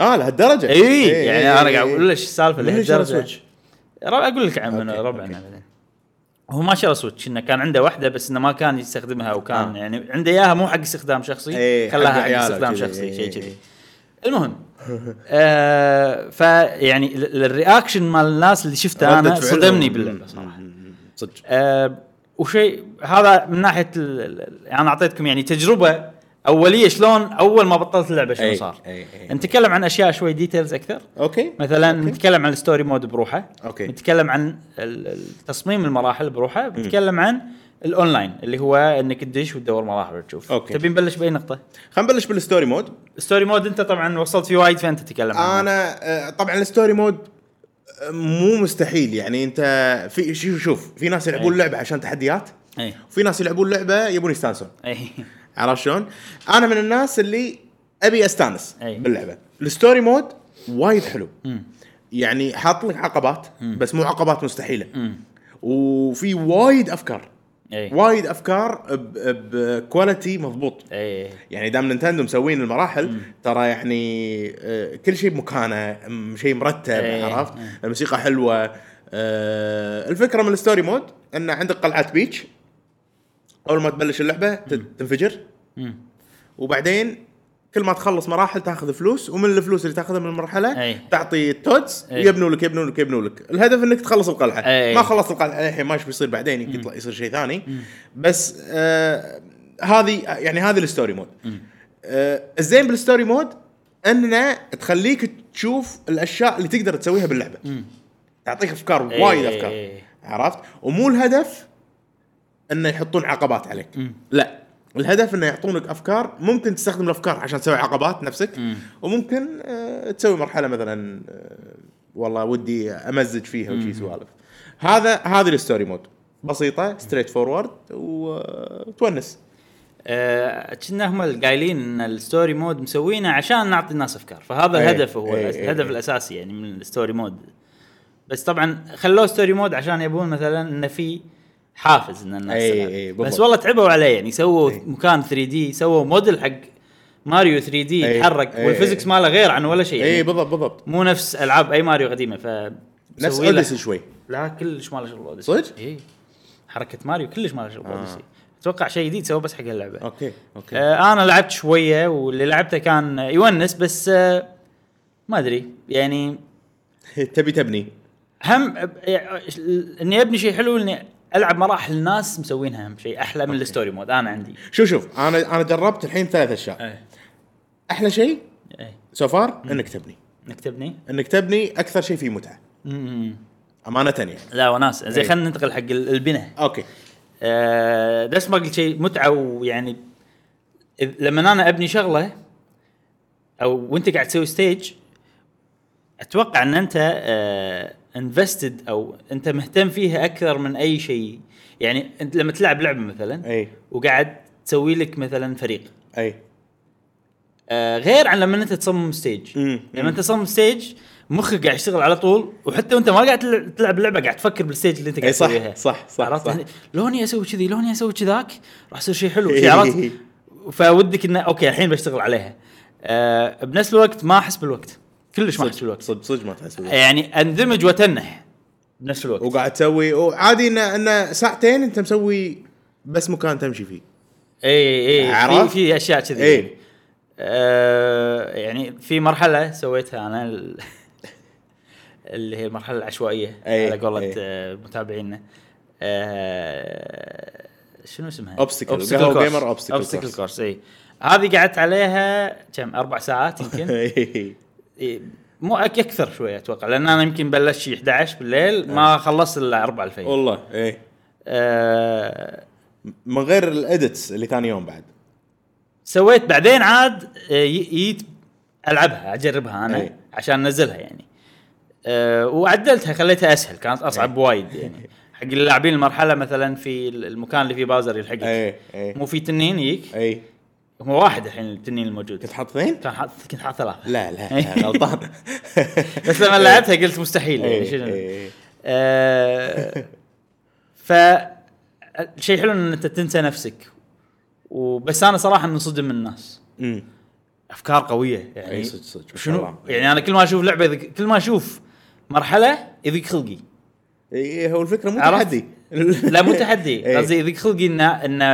آه لهالدرجة. إي يعني أنا قاعد أقول إيش السالفة؟ ربع أقول لك عن ربعنا. بعدين هو ما شرى Switch إنه كان عنده واحدة بس إنه ما كان يستخدمها وكان آه. يعني عنده إياها مو حق استخدام شخصي حق خلاها حق عياله استخدام شخصي إيه، شيء كذي إيه. المهم آه فيعني ال- ال reaction مال الناس اللي شفته أنا. صدمني باللعبة صراحة صدق آه وشيء هذا من ناحية أنا أعطيتكم يعني تجربة أولية شلون أول ما بطلت اللعبة شنو صار؟ أي، أي. نتكلم عن أشياء شوي details أكثر. okay. مثلا okay. نتكلم عن ال story mode بروحه. okay. نتكلم عن تصميم المراحل بروحه. بنتكلم عن الاونلاين اللي هو إنك تدش وتدور مراحل وتشوف. okay. تبي نبلش بأي نقطة؟ خلينا نبلش بال story mode ال story mode أنت طبعا وصلت فيه وايد فأنت تتكلم عنه. أنا آه، طبعا ال story mode آه، مو مستحيل. يعني أنت في شوف شوف في ناس يلعبون. اللعبه عشان تحديات. أي. وفي ناس يلعبون اللعبه يبون يستانسون. أي. عرفت شلون؟ أنا من الناس اللي أبي أستانس أي. باللعبة ال story mode وايد حلو مم. يعني حاط لك عقبات بس مو عقبات مستحيلة مم. وفي وايد أفكار أي وايد أفكار ب quality مضبوط أي يعني دام نينتندو مسوين المراحل ترى يعني آه، كل شيء بمكانه م- شيء مرتب إيه. عرفت إيه. الموسيقى حلوة آه، الفكرة من ال story mode إن عندك قلعة بيتش أول ما تبلش اللعبة تنفجر. مم. وبعدين كل ما تخلص مراحل تاخذ فلوس ومن الفلوس اللي تاخذها من المرحلة أي. تعطي ال Toads أي. ويبنوا لك يبنوا لك يبنوا لك. الهدف إنك تخلص القلعة. أي. ما خلصت القلعة الحين ما إيش بيصير بعدين يمكن يطلع يصير شيء ثاني. بس آه هذه يعني هذه ال story mode. آه الزين بال story mode إنه تخليك تشوف الأشياء اللي تقدر تسويها باللعبة. تعطيك أفكار. وايد أفكار. عرفت؟ ومو الهدف إنه يحطون عقبات عليك. لا. الهدف إنه يعطونك أفكار ممكن تستخدم الأفكار عشان تسوي عقبات نفسك وممكن آه تسوي مرحلة مثلا آه والله ودي أمزج فيها وشي سوالف. هذا هذه ال story mode. بسيطة straightforward وتونس. آه، كنا هم القايلين إن الستوري مود مسوينه عشان نعطي الناس أفكار. فهذا إيه، الهدف هو الأس- إيه، الهدف إيه. الأساسي يعني من ال story mode. بس طبعا خلوه story mode عشان يبون مثلا انه في حافز إن الناس إيه، تلعب. إيه، بس بالضبط. والله تعبوا عليه يعني سووا إيه. مكان 3D سووا موديل حق ماريو 3D إيه، يتحرك إيه، وال physics إيه. ماله غير عن ولا شيء إي يعني بالضبط بالضبط مو نفس ألعاب أي ماريو قديمة ف نفس Odyssey شوي لا كلش ما له شغل Odyssey صدق؟ إي حركة ماريو كلش ما له شغل آه. Odyssey أتوقع شيء جديد سووه بس حق اللعبة okay okay آه أنا لعبت شوية واللي لعبته كان يونس بس آه ما أدري يعني تبي تبني هم آه، إني أبني شيء حلو إني ألعب مراحل الناس مسوينها هم شيء. أحلى من ال story mode. أنا عندي. شوف شوف. أنا أنا جربت الحين ثلاث أشياء. إيه. أحلى شيء إيه. so far انك تبني إنك تبني. إنك تبني أكثر شيء فيه متعة. مم. أمانة يعني. لا وناس. زي إيه. خلينا ننتقل حق ال- البناء. okay. آه بس ما قلت شيء متعة ويعني لما أنا أبني شغلة أو وأنت قاعد تسوي stage أتوقع إن أنت invested أو أنت مهتم فيها أكثر من أي شيء. يعني أنت لما تلعب لعبة مثلا أي. وقاعد تسوي لك مثلا فريق. أي. آه غير عن لما أنت تصمم stage مم. لما أنت تصمم stage مخك قاعد يشتغل على طول وحتى وأنت ما قاعد تلع- تلعب اللعبه قاعد تفكر بال stage اللي أنت قاعد صح تسويها. صح صح عرفت؟ صح يعني لوني أسوي كذي لوني أسوي كذاك راح يصير شيء حلو شيء عرفت؟ فودك إنه okay الحين بشتغل عليها. آه بنفس الوقت ما أحس بالوقت. كلش ما احس بالوقت صدق صدق ما تحس بالوقت. يعني اندمج وتنح بنفس الوقت وقاعد تسوي وعادي ان إن ساعتين أنت مسوي بس مكان تمشي فيه إي إي في؟ في أشياء كذي إي. آه يعني في مرحلة سويتها أنا ال- اللي هي المرحلة العشوائية إي، على قولة. آه، متابعينا آه شنو اسمها؟ Course. gamer obstacle obstacle. course إي هذه قعدت عليها كم أربع ساعات يمكن مو أك- أكثر شوية أتوقع لأن أنا يمكن بلشت شي 11 بالليل ما خلصت إلا 4 الفجر. والله اي آه من غير ال edits اللي ثاني يوم بعد. سويت بعدين عاد آه، جيت ألعبها أجربها أنا أي. عشان أنزلها يعني. أه وعدلتها خليتها أسهل كانت أصعب وايد يعني. حق اللاعبين المرحلة مثلا في المكان اللي فيه باوزر يلحقك. مو في تنين يجيك؟ هو واحد الحين التنين الموجود. كنت حاط اثنين؟ كان حاط كنت حاط ثلاثة. لا لا لا، غلطان. بس لما لعبتها قلت مستحيل يعني اي شنو؟ آه، ف الشيء حلو إن أنت تنسى نفسك. وبس أنا صراحة منصدم من الناس. أمم. أفكار قوية يعني. إي صدق صدق شنو. يعني أنا كل ما أشوف لعبة يضيق- كل ما أشوف مرحلة يضيق خلقي. إي هو الفكرة مو؟ تحدي. لا مو تحدي. إيه. قصدي يضيق خلقي انه انه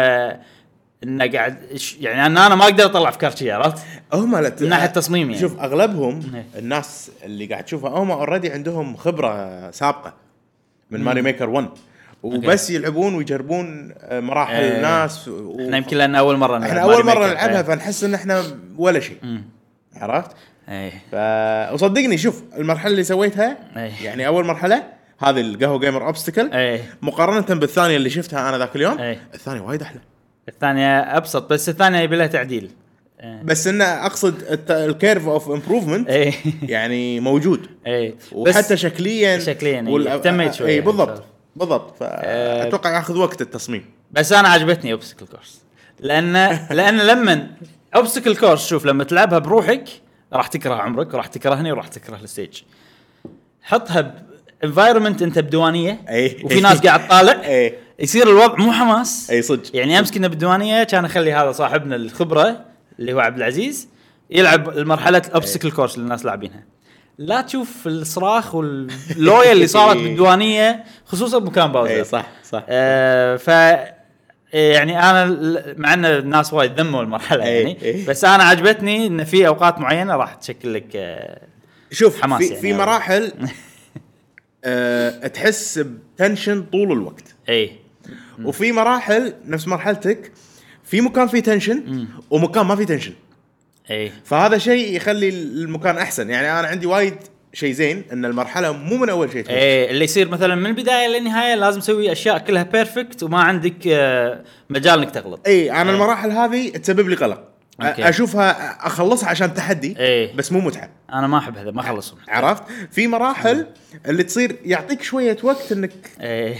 إنه قاعد يعني أنا أنا ما أقدر أطلع أفكار شي عرفت؟ هم لا من ناحية تصميم يعني. شوف أغلبهم إيه. الناس اللي قاعد تشوفها هم already عندهم خبرة سابقة من Mario Maker 1 وبس يلعبون ويجربون مراحل إيه. ناس و... إحنا يمكن لأن أول مرة نلعب إحنا أول مرة. نلعبها إيه. فنحس إن إحنا ولا شيء. عرفت؟ إيه ف وصدقني شوف المرحلة اللي سويتها إيه. يعني أول مرحلة هذه القهوة gamer obstacle إيه مقارنة بالثانية اللي شفتها أنا ذاك اليوم إيه. الثانية وايد أحلى الثانية أبسط بس الثانية يبي لها تعديل. إيه. بس انه أقصد ال curve of improvement إيه. يعني موجود. إيه. وحتى شكليا شكليا، إيه، اهتميت شوي اي بالضبط. بالضبط. فاتوقع ياخذ وقت التصميم. بس أنا عجبتني obstacle course لأن لأن لما obstacle course شوف لما تلعبها بروحك راح تكره عمرك وراح تكرهني وراح تكره ال stage. حطها ب environment أنت بديوانية. وفي ناس قاعد طالع اي يصير الوضع مو حماس. أي صدق. يعني أمس كنا بالديوانية كان أخلي هذا صاحبنا الخبرة اللي هو عبد العزيز يلعب المرحله ال obstacle course اللي الناس لاعبينها. لا تشوف الصراخ واللويا اللي صارت بالديوانية خصوصا بمكان باوزر أي صح صح. آه ف يعني أنا مع إن الناس وايد ذموا المرحلة يعني إي. بس أنا عجبتني إن في أوقات معينة راح تشكل لك آه شوف حماس في, يعني في مراحل آه تحس ب tension طول الوقت. أي. وفي مراحل نفس مرحلتك في مكان فيه tension ومكان ما فيه tension اي فهذا شيء يخلي المكان أحسن. يعني أنا عندي وايد شيء زين إن المرحلة مو من أول شيء تمشي. إيه اللي يصير مثلا من البداية للنهايه لازم تسوي أشياء كلها perfect وما عندك آه مجال إنك تغلط. اي أنا إيه. المراحل هذه تسبب لي قلق. أوكي. أشوفها أخلصها عشان تحدي إيه. بس مو متعه أنا ما أحب هذا ما اخلصهم عرفت؟ في مراحل اللي تصير يعطيك شوية وقت إنك إيه.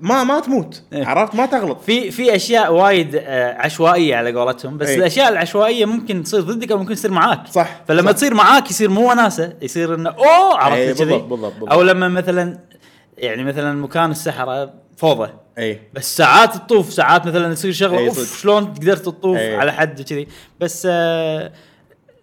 ما ما تموت إيه. عرفت ما تغلط في في أشياء وايد آه، عشوائية على قولتهم بس إيه. الأشياء العشوائية ممكن تصير ضدك أو ممكن تصير معاك صح، فلما صح. تصير معاك يصير مو وناسة يصير إنه أوه عرفت إيه، كذي بالضبط، بالضبط، بالضبط. أو لما مثلا يعني مثلا مكان السحرة فوضى اي بس ساعات تطوف ساعات مثلا يصير شغلة إيه، أوف. شلون قدرت تطوف إيه. على حد كذي بس آه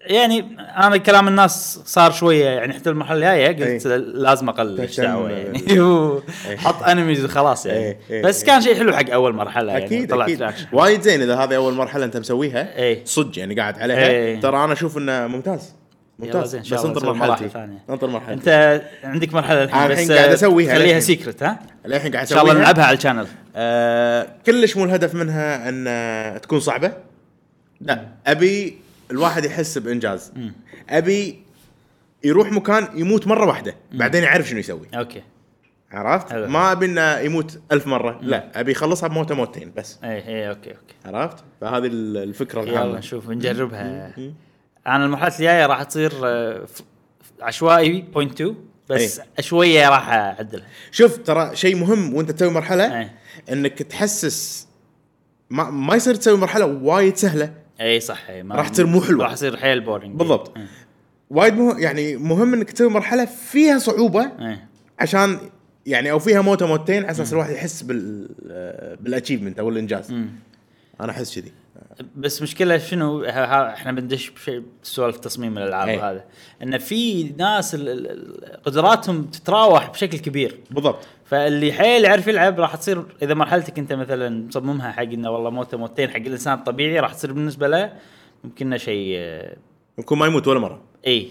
يعني أنا كلام الناس صار شوية يعني حتى المرحله الجايه قلت إيه. لازم أقل إيش تهتم دعوه يعني. و- حط انميز وخلاص يعني. إيه، إيه، بس إيه. كان شيء حلو حق أول مرحلة يعني أكيد طلعت أكيد. وايد زين إذا هذه أول مرحلة أنت مسويها إيه. صدق يعني قاعد عليها. إيه. ترى أنا أشوف إنه ممتاز. ممتاز. بس انطر مرحلتي. ثانية. انطر مرحلتي. أنت عندك مرحلة الحين بس قاعد أسويها خليها. secret ها؟ الحين قاعد إن شاء الله أسويها. نلعبها على ال channel آه كلش مو الهدف منها إن تكون صعبة. لا أبي الواحد يحس بإنجاز. أبي يروح مكان يموت مرة واحدة بعدين يعرف شنو يسوي. أوكي. عرفت؟ حلو. ما ابي انه يموت ألف مرة لا أبي يخلصها بموتة موتين بس. اي اي أوكي أوكي. عرفت؟ فهذه ال- الفكرة يلا العامه نشوف نجربها. أنا المرحله الجاية راح تصير آه، عشوائي point 2 بس إيه. شوية راح أعدلها. شوف ترى شيء مهم وأنت تسوي مرحلة إيه. إنك تحسس ما, ما يصير تسوي مرحلة وايد سهلة اي صح اي راح تصير مو حلوة. راح تصير حيل boring بالضبط. وايد مه... يعني مهم إنك تسوي مرحلة فيها صعوبة اي عشان يعني أو فيها موتة موتين على أساس الواحد يحس بال بال achievement أو الإنجاز. أنا أحس كذي. بس مشكلة شنو؟ إحنا بندش بشيء سوالف تصميم الألعاب إيه. وهذا إن في ناس قدراتهم تتراوح بشكل كبير. بالضبط. فاللي حيل يعرف يلعب راح تصير إذا مرحلتك أنت مثلا مصممها حق إنه والله موتة موتين حق الإنسان الطبيعي راح تصير بالنسبة له ممكن إنه شيء آه، يكون ما يموت ولا مرة. اي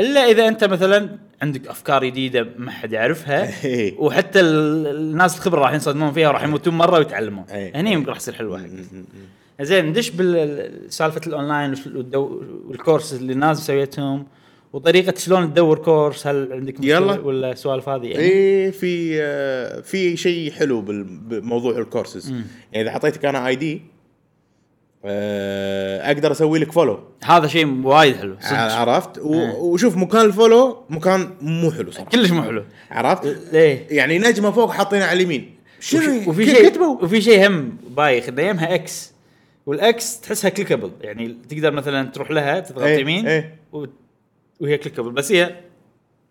إلا إذا أنت مثلا عندك أفكار جديدة ما حد يعرفها. إيه. وحتى ال- الناس الخبرة راح ينصدمون فيها وراح يموتون مرة ويتعلمون. إيه. هني يمكن راح يصير حلوة زين ندش بالسالفه ال online وال course اللي الناس سويتهم وطريقة شلون تدور course هل عندك يلا. ولا سوالف هذه؟ يعني اي في آه، في شيء حلو بموضوع الكورسز. يعني إذا حطيتك أنا ID أقدر أسوي لك follow هذا شيء وايد حلو صدق. عرفت؟ و- آه. وشوف مكان ال follow مكان مو حلو صراحة. كلش مو حلو. عرفت؟ ليه؟ يعني نجمة فوق حاطينها على اليمين. شنو وفي, شيء وفي شيء هم بايخ. انه يمها X وال X تحسها clickable يعني تقدر مثلا تروح لها تضغط إيه، يمين إيه. و- وهي clickable بس هي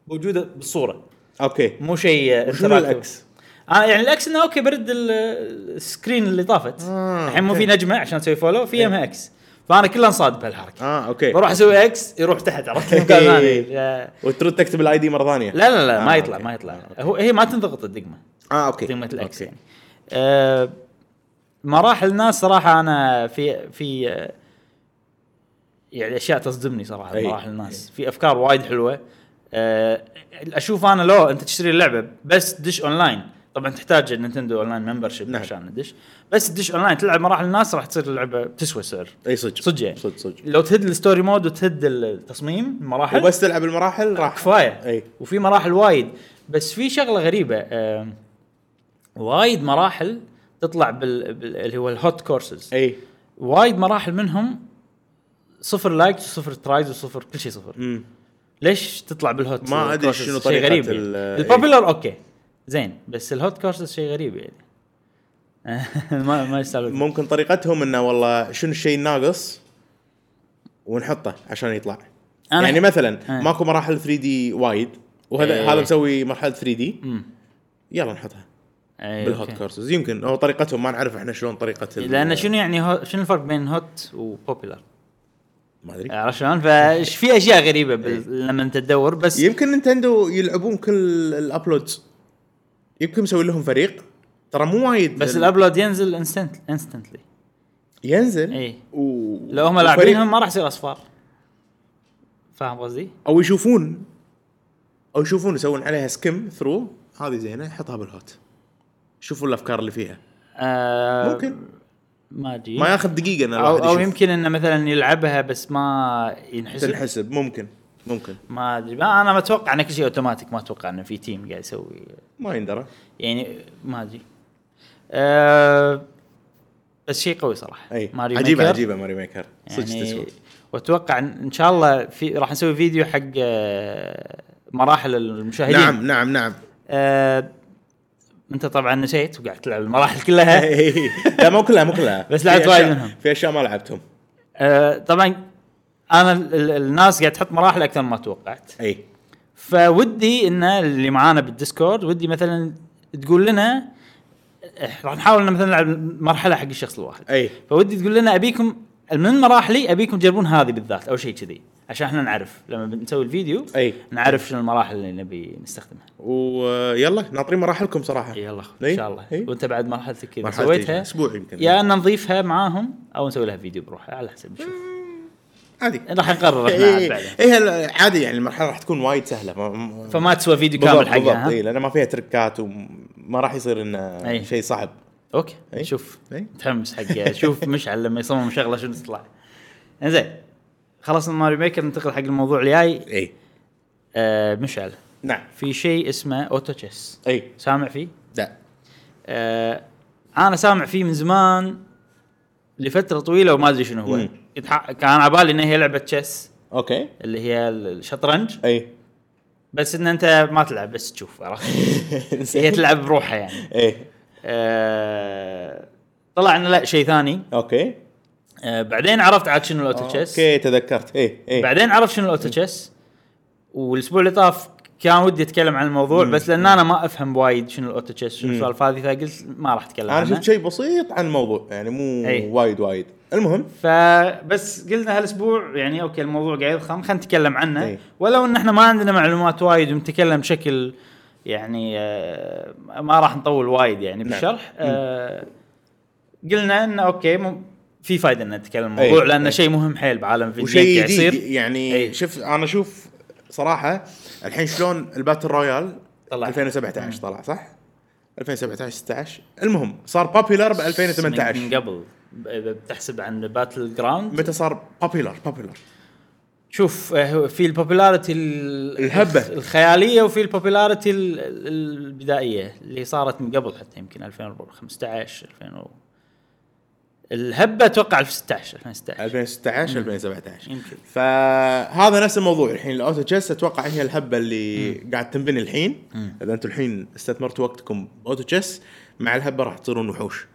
موجودة بالصورة. أوكي. مو شيء وشنو interactive. آه يعني ال X إنه أوكي برد ال- ال screen اللي طافت. آه، الحين مو. في نجمة عشان تسوي follow في إيه. يمها X. فأنا كله انصاد بهالحركة. آه أوكي. بروح أسوي X يروح تحت عرفت مكان ثاني. وترد تكتب ال ID مرة ثانية. لا لا, لا ما آه، يطلع أوكي. ما يطلع. هو هي ما تنضغط الدقمة. آه أوكي. دقمة ال X. يعني. آه مراحل الناس صراحة أنا في في يعني أشياء تصدمني صراحة أي. مراحل الناس. في أفكار وايد حلوة. آه أشوف أنا لو أنت تشتري اللعبة بس تدش اونلاين طبعا تحتاج نينتندو online membership نعم. عشان ندش بس تدش أونلاين تلعب مراحل الناس راح تصير اللعبه تسوى سعر. أي صدق. صدق يعني. صدق صدق. لو تهد ال story mode وتهد التصميم المراحل وبس تلعب المراحل راح. كفاية. أي. وفي مراحل وايد. بس في شغلة غريبة آم، وايد مراحل تطلع بال, بال... اللي هو ال hot courses. أي. وايد مراحل منهم صفر likes وصفر tries وصفر كل شيء صفر. امم ليش تطلع بال hot ما courses؟ شنو شيء طريقة غريب يعني. ال popular أوكي. زين بس ال hot courses شيء غريب يعني ما ما يستاهل ممكن طريقتهم إنه والله شنو الشيء الناقص ونحطه عشان يطلع أنا- يعني مثلا آه. ماكو مراحل 3D وايد وهذا إيه. هذا مسوي مرحلة 3D. يلا نحطها أي، بال hot. courses يمكن هو طريقتهم ما نعرف إحنا شلون طريقة لأن شنو يعني هو شنو الفرق بين hot و popular ما أدري عرفت شلون؟ فايش في أشياء غريبة بال... لما أنت تدور بس يمكن نينتندو يلعبون كل ال uploads يمكن مسوي لهم فريق. ترى مو وايد بس ال- ال upload ينزل instant instantly ينزل؟ اي و... لو هم لاعبينهم ما راح يصير أصفار. فاهم قصدي؟ أو يشوفون. أو يشوفون يسوون عليها skim through هذه زينة حطها بال hot. شوفوا الأفكار اللي فيها. آه ممكن. ما أدري. ما ياخذ دقيقة إن أو, أو يمكن إنه مثلا يلعبها بس ما ينحسب. تنحسب ممكن. ممكن. ما أدري. ما أنا متوقع إن كل شيء أوتوماتيك ما أتوقع إنه في team قاعد يسوي. ما يندرى. يعني ما أدري. آه بس شيء قوي صراحة. أي. ماريو عجيبة ميكر. عجيبة ماريو ميكر. صدق يعني وأتوقع ان شاء الله في راح نسوي فيديو حق آه، مراحل المشاهدين. نعم نعم نعم. آه أنت طبعا نسيت وقاعد تلعب المراحل كلها. لا مو كلها مو كلها. بس لعبت وايد منهم. في أشياء ما لعبتهم. آه طبعا أنا ال- ال- الناس قاعد تحط مراحل أكثر ما توقعت. أي. فودي إن اللي معانا بال Discord ودي مثلا تقول لنا راح نحاول إن مثلا نلعب مرحلة حق الشخص الواحد. أي. فودي تقول لنا أبيكم من مراحلي أبيكم تجربون هذه بالذات أو شيء كذي عشان إحنا نعرف. لما بنسوي الفيديو أي. نعرف شنو المراحل اللي نبي نستخدمها. ويلا ناطرين مراحلكم صراحة. يلا إن شاء الله. إي. وأنت بعد مرحلتك اذا سويتها أسبوع يمكن. يا إن نضيفها معاهم أو نسوي لها فيديو بروحها على حسب نشوف. عادي راح نقرر إحنا اي بعدين هلا عادي يعني المرحلة راح تكون وايد سهلة ما- ما فما تسوى فيديو بالضبط كامل بالضبط حقها اي ها؟ لأن ما فيها تركات وما راح يصير إنه أي. شيء صعب okay إي. شوف إي. متحمس حق شوف مشعل لما يصمم شغلة شنو تطلع إنزين خلصنا Mario Maker ننتقل حق الموضوع الجاي اي آه مشعل نعم في شيء اسمه Auto Chess اي سامع فيه؟ لا آه أنا سامع فيه من زمان لفترة طويلة وما أدري شنو هو مم. يتح- كان على بالي انها هي لعبة chess okay. اللي هي الشطرنج. أي. بس إن أنت ما تلعب بس تشوف عرفت؟ هي تلعب بروحها يعني. أي. آه طلع إنه لا شيء ثاني. okay. آه بعدين عرفت عاد شنو ال Auto Chess okay تذكرت. أي أي. بعدين عرفت شنو ال Auto Chess والأسبوع اللي طاف كان ودي أتكلم عن الموضوع مم. بس لأن أنا ما أفهم وايد شنو ال Auto Chess شنو. السوالف هذه فقلت ما راح أتكلم أنا عنها. شفت شيء بسيط عن الموضوع يعني مو أي. وايد وايد. المهم فبس قلنا هالأسبوع يعني okay الموضوع قاعد يضخم خلينا نتكلم عنه أي. ولو إن إحنا ما عندنا معلومات وايد ونتكلم بشكل يعني آه، ما راح نطول وايد يعني نعم. بالشرح آه، قلنا انه okay مم- في فائده إن نتكلم الموضوع أي. لأنه أي. شيء مهم حيل بعالم الفيديو وشيء يصير يعني أي. شوف أنا أشوف صراحة الحين شلون ال Battle Royale طلع. 2017 طلع صح؟ 2017 16 المهم صار popular ب من 2018 قبل ب- إذا بتحسب عن Battleground متى صار popular popular شوف آه، في ال popularity ال- الهبة. الخيالية وفي ال popularity ال- ال- البدائية اللي صارت من قبل حتى يمكن 2015 2000 و... الهبة أتوقع 2016 2016 2016 2017 يمكن. فهذا نفس الموضوع الحين. ال Auto Chess أتوقع هي الهبة اللي قاعد تنبني الحين. إذا أنتم الحين استثمرتوا وقتكم ب Auto Chess مع الهبة راح تصيرون وحوش.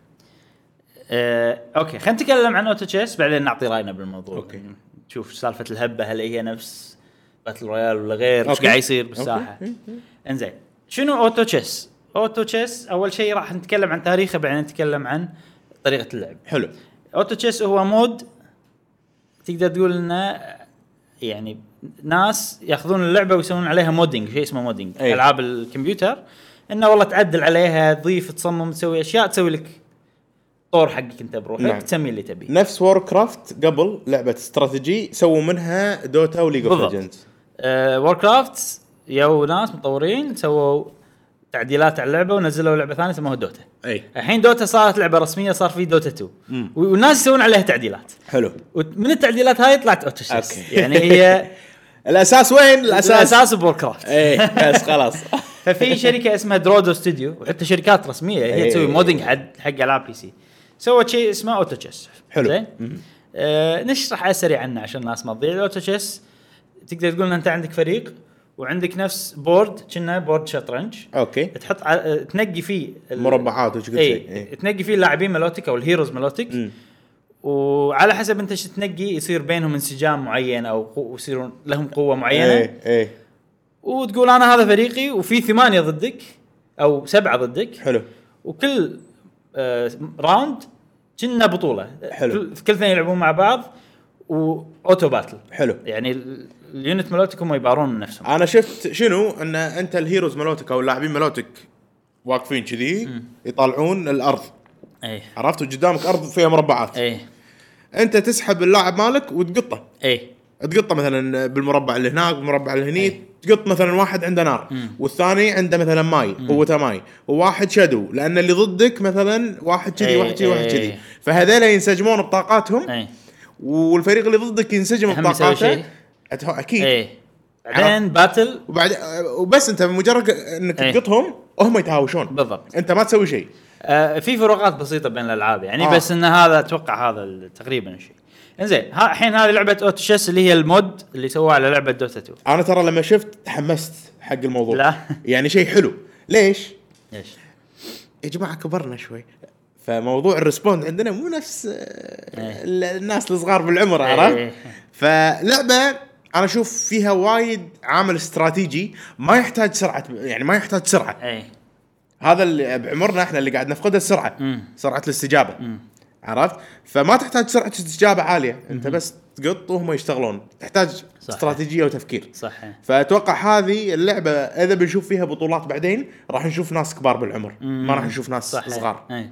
آه، okay خلينا نتكلم عن Auto Chess بعدين نعطي رأينا بالموضوع. okay. نشوف سالفة الهبة هل هي نفس Battle Royale ولا غير؟ إيش. قاعد يصير بالساحة؟ okay. إنزين شنو Auto Chess Auto Chess أول شيء راح نتكلم عن تاريخه بعدين نتكلم عن طريقة اللعب حلو Auto Chess هو mod تقدر تقول إنه يعني ناس ياخذون اللعبة ويسوون عليها modding شيء اسمه modding أي. ألعاب الكمبيوتر إنه والله تعدل عليها تضيف تصمم تسوي أشياء تسوي لك طور حقك أنت بروحك نعم. تسمي اللي تبي نفس Warcraft قبل لعبة استراتيجي سووا منها Dota و League of. Legends Warcraft يو ناس مطورين سووا تعديلات على اللعبه ونزلوا لعبة ثانية سموها Dota. أي. الحين Dota صارت لعبة رسمية صار في Dota 2 مم. والناس يسوون عليها تعديلات. حلو. ومن التعديلات هاي طلعت Auto Chess okay. يعني هي الأساس وين؟ الأساس. الأساس ب Warcraft اي بس خلاص. ففي شركة اسمها Drodo Studio وحتى شركات رسمية. هي إيه. تسوي modding حق حق العاب PC سوت شيء اسمه Auto Chess حلو. زين؟ آه نشرح على السريع عنه عشان الناس ما تضيع. ال Auto Chess تقدر تقول إن أنت عندك فريق؟ وعندك نفس board كنا board شطرنج okay. تحط ع- تنقي فيه ال- مربعات وش اي إي. تنقي فيه اللاعبين ملوتك أو ال heroes ملوتك. مم. وعلى حسب أنت شو تنقي يصير بينهم انسجام معين أو يصيرون لهم قوة معينة. اي اي وتقول أنا هذا فريقي وفي ثمانية ضدك أو سبعة ضدك. حلو. وكل آه round كنا بطولة. حلو. كل, اثنين يلعبون مع بعض و auto battle حلو. يعني ال- ال unit مالتك هم يبارون من نفسهم. أنا شفت شنو؟ إن انت ال heroes ملوتك أو اللاعبين ملوتك واقفين كذي يطالعون الأرض. اي عرفت؟ وقدامك أرض فيها مربعات. اي أنت تسحب اللاعب مالك وتقطه. اي تقطه مثلا بالمربع اللي هناك بالمربع اللي هني تقط مثلا واحد عنده نار والثاني عنده مثلا ماي قوته ماي وواحد shadow لأن اللي ضدك مثلا واحد كذي إيه، واحد كذي واحد إيه. كذي فهذول ينسجمون بطاقاتهم اي والفريق اللي ضدك ينسجم بطاقاته أكيد اي بعدين battle وبعد وبس أنت مجرد إنك إيه. تقطهم هم يتهاوشون بالضبط أنت ما تسوي شيء آه في فروقات بسيطة بين الألعاب يعني آه. بس إن هذا أتوقع هذا تقريبا الشيء إنزين ها الحين هذه لعبة Auto اللي هي ال mod اللي سووها على لعبة Dota 2 أنا ترى لما شفت تحمست حق الموضوع لا. يعني شيء حلو ليش؟ ليش؟ يا جماعة كبرنا شوي فموضوع ال respond عندنا مو نفس آه، إيه. ال- الناس الصغار بالعمر إيه. عرفت؟ فلعبة أنا أشوف فيها وايد عامل استراتيجي ما يحتاج سرعة يعني ما يحتاج سرعة. إي. هذا اللي بعمرنا إحنا اللي قاعد نفقدها السرعه مم. سرعة الاستجابة. عرفت؟ فما تحتاج سرعة استجابة عالية أنت بس تقط وهم يشتغلون. تحتاج صح. استراتيجية وتفكير. صح فأتوقع هذه اللعبة إذا بنشوف فيها بطولات بعدين راح نشوف ناس كبار بالعمر مم. ما راح نشوف ناس صح صغار. إي.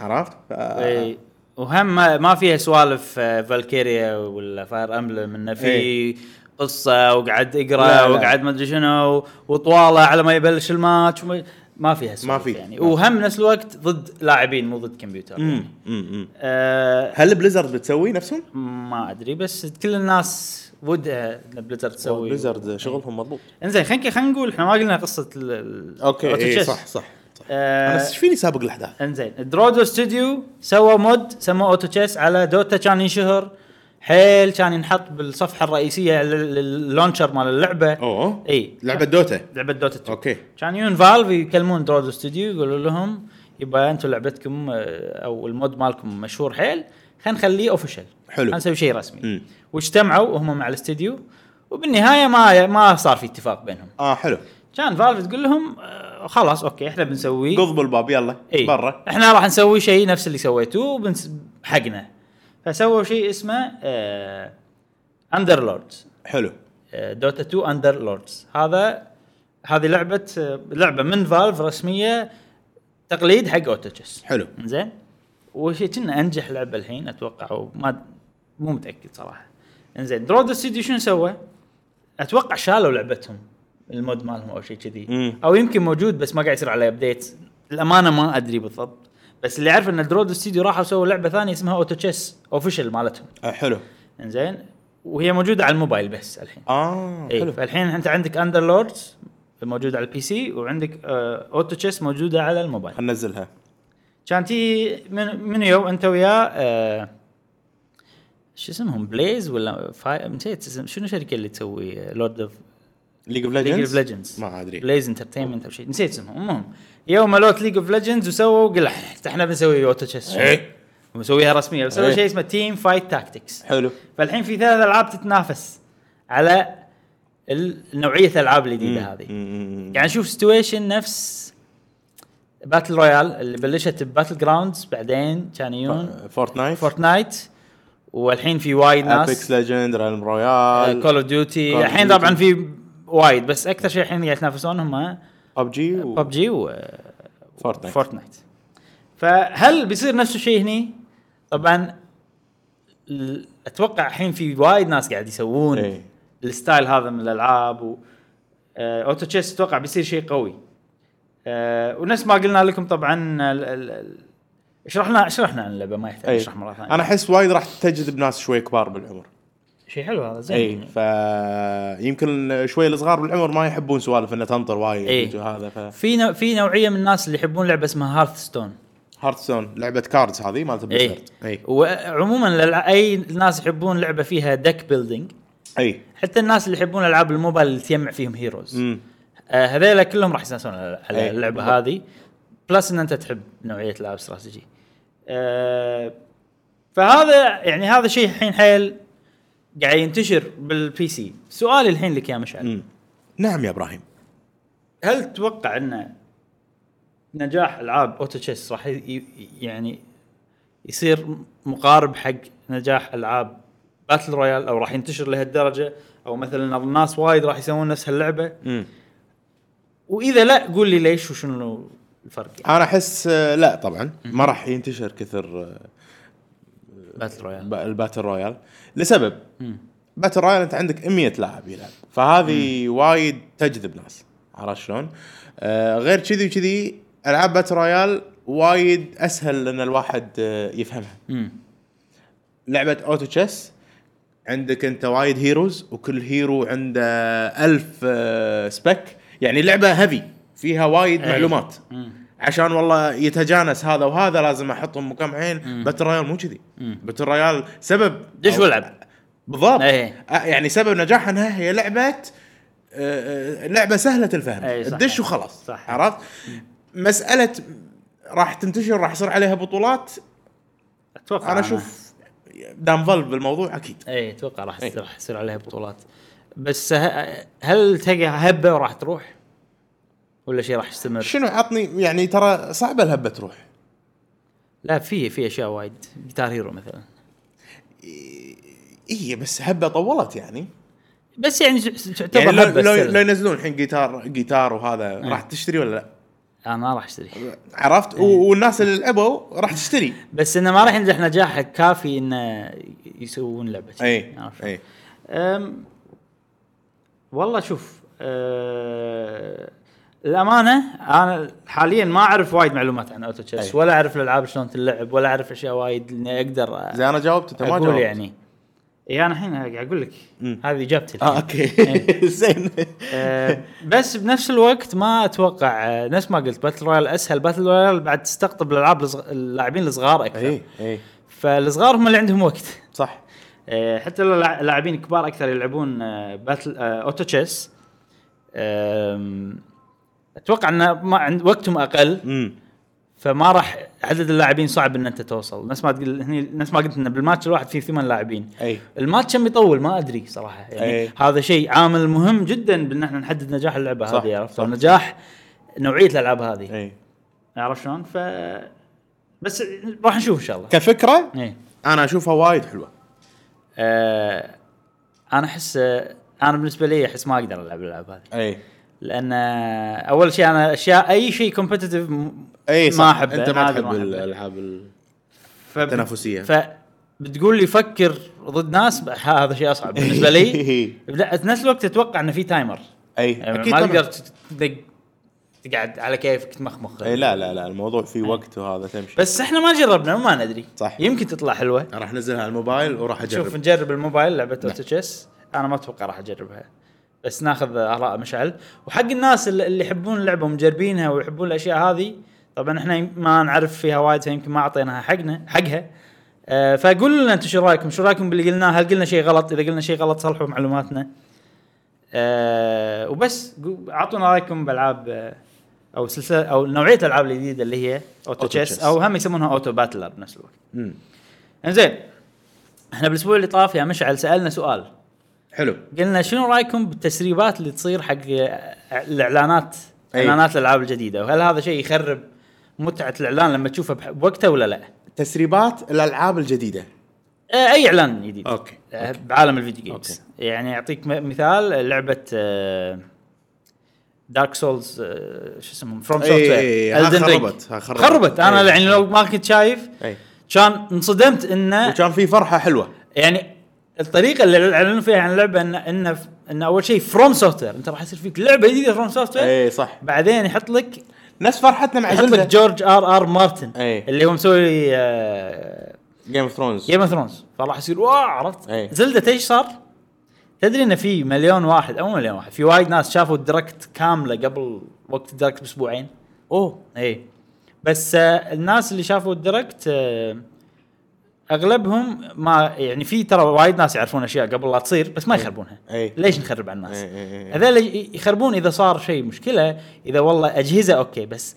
عرفت؟ ف... إي. وهم ما, فيها سوالف آه، Valkyria ولا Fire Emblem إنه في. قصة وقعد لا. وقعد ما أدري شنو وطوالة على ما يبلش الماتش وما- ما فيها ما في. يعني ما. وهم نفس الوقت ضد لاعبين مو ضد كمبيوتر مم. مم. مم. آه هل Blizzard بتسوي نفسهم؟ ما أدري بس كل الناس ودها إن Blizzard تسوي Blizzard شغلهم مضبوط إنزين خلينا خلينا نقول إحنا ما قلنا قصة ال- okay Auto اي Chess. صح صح صح آه أنا إيش فيني سابق الأحداث؟ إنزين درودو ستوديو سوى mod سموه Auto Chess على دوتا كان ينشهر حيل كان ينحط بالصفحة الرئيسية لل- لل launcher مال اللعبة. أوه. إي. لعبة دوتا. لعبة دوتا 2 أوكي. كان يون فالف يكلمون درودو ستوديو يقولوا لهم يبا أنتم لعبتكم آه، أو ال mod مالكم مشهور حيل خلينا نخليه official حلو. خلينا نسوي شيء رسمي. مم. واجتمعوا هم مع الاستديو وبالنهاية ما ما صار في اتفاق بينهم. آه حلو. كان فالف تقول لهم آه، خلاص أوكي إحنا بنسوي قضبوا الباب يلا إي. برا. إحنا راح نسوي شيء نفس اللي سويتوه بنس... حقنا. فسووا شيء اسمه آه... اندر لوردز حلو. آه... دوتا 2 اندر لوردز هذا هذه لعبة آه... لعبة من فالف رسمية تقليد حق Auto Chess حلو. زين؟ وشيء كنا أنجح لعبة الحين أتوقع وما مو متأكد صراحة. إنزين درود استوديو شنو سوى؟ أتوقع شالوا لعبتهم ال mod مالهم أو شيء كذي. أو يمكن موجود بس ما قاعد يصير عليه update الامانه ما أدري بالضبط. بس اللي اعرف إن درود استوديو راحوا سووا لعبة ثانية اسمها Auto Chess official مالتهم. آه حلو. إنزين؟ وهي موجودة على الموبايل بس الحين. آه اي حلو. فالحين أنت عندك اندر لوردز موجودة على ال PC وعندك آه Auto Chess موجودة على الموبايل. خلينا ننزلها كان تي من من يو أنت وياه آه شو اسمهم؟ بليز ولا فاي نسيت اسم شنو الشركة اللي تسوي لورد اوف ليج اوف ليج اوف ليجندز ليجندز ما أدري. بليز انترتينمنت أو شيء. نسيت اسمهم. المهم يوم مالوت ليج اوف ليجندز وسووا قل إحنا بنسوي اوتو تشيس. ونسويها رسمية. بسوي إيه. شيء اسمه تيم فايت تاكتكس حلو. فالحين في ثلاث ألعاب تتنافس على نوعية الألعاب الجديدة هذه. يعني شوف سيتويشن نفس باتل رويال اللي بلشت بباتل جراوندز بعدين كان يجون فورتنايت فورتنايت والحين في وايد Apex ناس ليجند ريال رويال Call of Duty الحين. طبعا في وايد بس أكثر شيء الحين قاعد يتنافسون هم ببجي ببجي و Fortnite و Fortnite فهل بيصير نفس الشيء هني؟ طبعا أتوقع الحين في وايد ناس قاعد يسوون إيه. ال style هذا من الألعاب و آه، Auto Chess أتوقع بيصير شيء قوي. آه، ونفس ما قلنا لكم طبعا ال- ال- ال- شرحنا شرحنا عن اللعبة ما يحتاج اي نشرح مرة ثانية. أنا أحس وايد راح تجذب ناس شوي كبار بالعمر. شيء حلو هذا زين إي يعني. فيمكن شوي الصغار بالعمر ما يحبون سوالف انه تنطر وايد إيه. وهذا ف في نوع في نوعية من الناس اللي يحبون لعبة اسمها Hearthstone Hearthstone لعبة cards هذه مالت إي. Blizzard إي. وعموما للع- أي ناس يحبون لعبة فيها deck building إي. حتى الناس اللي يحبون ألعاب الموبايل اللي تجمع فيهم heroes آه هذيلا كلهم راح يستانسون على اللعبة. هذه. plus إن أنت تحب نوعية العاب استراتيجي. آه فهذا يعني هذا شيء الحين حيل قاعد ينتشر بال PC سؤالي الحين لك يا مشعل. نعم يا إبراهيم. هل تتوقع أن نجاح ألعاب Auto Chess راح يعني يصير مقارب حق نجاح ألعاب battle royale أو راح ينتشر لهالدرجة؟ أو مثلا الناس وايد راح يسوون نفس هاللعبة؟ امم وإذا لا قول لي ليش وشنو الفرق؟ يعني أنا أحس آه، لا طبعا. ما راح ينتشر كثر آه، battle royale ب- ال battle royale لسبب مم. battle royale أنت عندك 100 لاعب يلعب فهذه وايد تجذب ناس عرفت شلون؟ آه غير كذي وكذي ألعاب battle royale وايد أسهل إن الواحد آه يفهمها مم. لعبة Auto Chess عندك أنت وايد heroes وكل hero عنده ألف آه سبك يعني لعبة heavy فيها وايد أي. معلومات مم. عشان والله يتجانس هذا وهذا لازم احطهم مكان معين مم. battle royale مو كذي. battle royale سبب دش والعب. بالضبط. آه، يعني سبب نجاحها إنها هي لعبة لعبة سهلة الفهم إيه،. تدش وخلاص صح. عرفت مسألة راح تنتشر راح يصير عليها بطولات أتوقع أنا أشوف دام فالف بالموضوع أكيد اي أتوقع راح إيه. راح يصير عليها بطولات بس هل تلقى هبة وراح تروح؟ ولا شيء راح يستمر؟ شنو عطني؟ يعني ترى صعبه الهبة تروح. لا في في أشياء وايد. Guitar Hero مثلا. إي بس هبة طولت يعني. بس يعني تعتبر يعني لو, لو. لو ينزلون الحين Guitar Guitar وهذا راح تشتري ولا لا؟ أنا ما راح أشتري. عرفت؟ و- والناس اللي لعبوا راح تشتري. بس إنه ما راح ينجح نجاح كافي إنه يسوون لعبة. إي؟ إي. والله شوف أه الأمانة أنا حاليا ما أعرف وايد معلومات عن Auto Chess أي. ولا أعرف الألعاب شلون تلعب ولا أعرف أشياء وايد إني أقدر زين أنا جاوبت أنت ما جاوبت يعني. إي أنا الحين قاعد أقول لك. هذه إجابتي آه. أوكي. زين. آه، بس بنفس الوقت ما أتوقع آه، نفس ما قلت battle royale أسهل. battle royale بعد تستقطب الألعاب اللاعبين الصغار أكثر. إي إي. فالصغار هم اللي عندهم وقت. صح. آه، حتى لو لع- لاعبين كبار أكثر يلعبون battle Auto Chess أتوقع إن ما عند وقتهم أقل. امم فما راح عدد اللاعبين صعب إن أنت توصل. نفس ما تقول هني نفس ما قلت إن بالماتش الواحد فيه ثمان لاعبين. أي. الماتش كم يطول ما أدري صراحة. يعني أي. هذا شيء عامل مهم جدا بأن إحنا نحدد نجاح اللعبة صح، هذه عرفت. نجاح نوعية الألعاب هذه. أي. عرفت شلون؟ ف بس راح نشوف إن شاء الله. كفكرة؟ إيه أنا أشوفها وايد حلوة. آه أنا أحس آه، أنا بالنسبة لي أحس ما أقدر ألعب الالعاب هذه. أي. لأن أول شيء أنا اشياء أي شيء competitive أي ما أحبه. أنت ما تحب. الألعاب ال- ف... التنافسية. فبتقول لي فكر ضد ناس هذا شيء أصعب بالنسبة لي. لا، في نفس الوقت أتوقع إنه في timer أي يعني أكيد ما. تقدر تدق تقعد على كيفك تمخمخ. أي لا لا لا الموضوع فيه وقت وهذا تمشي. بس إحنا ما جربنا وما ندري. صح. يمكن تطلع حلوة. راح أنزلها على الموبايل وراح أجرب. شوف نجرب الموبايل لعبة أوتو تشيس. أنا ما أتوقع راح أجربها. بس ناخذ آراء مشعل. وحق الناس اللي يحبون اللعبة ومجربينها ويحبون الأشياء هذه طبعا إحنا ما نعرف فيها وايد فيمكن ما أعطيناها حقنا حقها. فقولوا لنا أنتم شو رأيكم؟ شو رأيكم باللي قلناه هل قلنا شيء غلط؟ إذا قلنا شيء غلط صلحوا معلوماتنا. آه وبس أعطونا رأيكم بالألعاب آه، أو سلسله أو نوعية الألعاب الجديدة اللي هي auto chess. أو هم يسمونها auto battler بنفس الوقت. إنزين إحنا بالأسبوع اللي طاف يا مشعل سألنا سؤال. حلو قلنا شنو رأيكم بالتسريبات اللي تصير حق الإعلانات أي. إعلانات الألعاب الجديدة وهل هذا شيء يخرب متعة الإعلان لما تشوفه بوقته ولا لا؟ تسريبات الألعاب الجديدة آه، أي إعلان جديد okay. آه، بعالم ال video games okay. يعني أعطيك مثال لعبة Dark Souls شو اسمهم فروم سوفت خربت، خربت. خربت أنا. يعني لو ما كنت شايف أي كان انصدمت إنه وكان في فرحة حلوة يعني الطريقة اللي اعلنوا فيها عن اللعبة ان إن إن أول شيء فروم سوفت أنت راح يصير فيك لعبة جديدة فروم سوفت اي صح. بعدين يحط لك نفس فرحتنا مع يحط لك جورج آر آر مارتن أي. اللي هو مسوي Game of Thrones Game of Thrones فراح يصير wow عرفت؟ أي. زيلدا إيش صار؟ تدري إن في مليون واحد أو مليون واحد في وايد ناس شافوا ال Direct كاملة قبل وقت ال Direct بأسبوعين. أوه. اي بس آه الناس اللي شافوا ال Direct آه أغلبهم ما يعني في ترى وايد ناس يعرفون أشياء قبل لا تصير بس ما يخربونها أي. ليش نخرب على الناس أي، أي. هذول يخربون إذا صار شيء مشكلة إذا والله أجهزة okay بس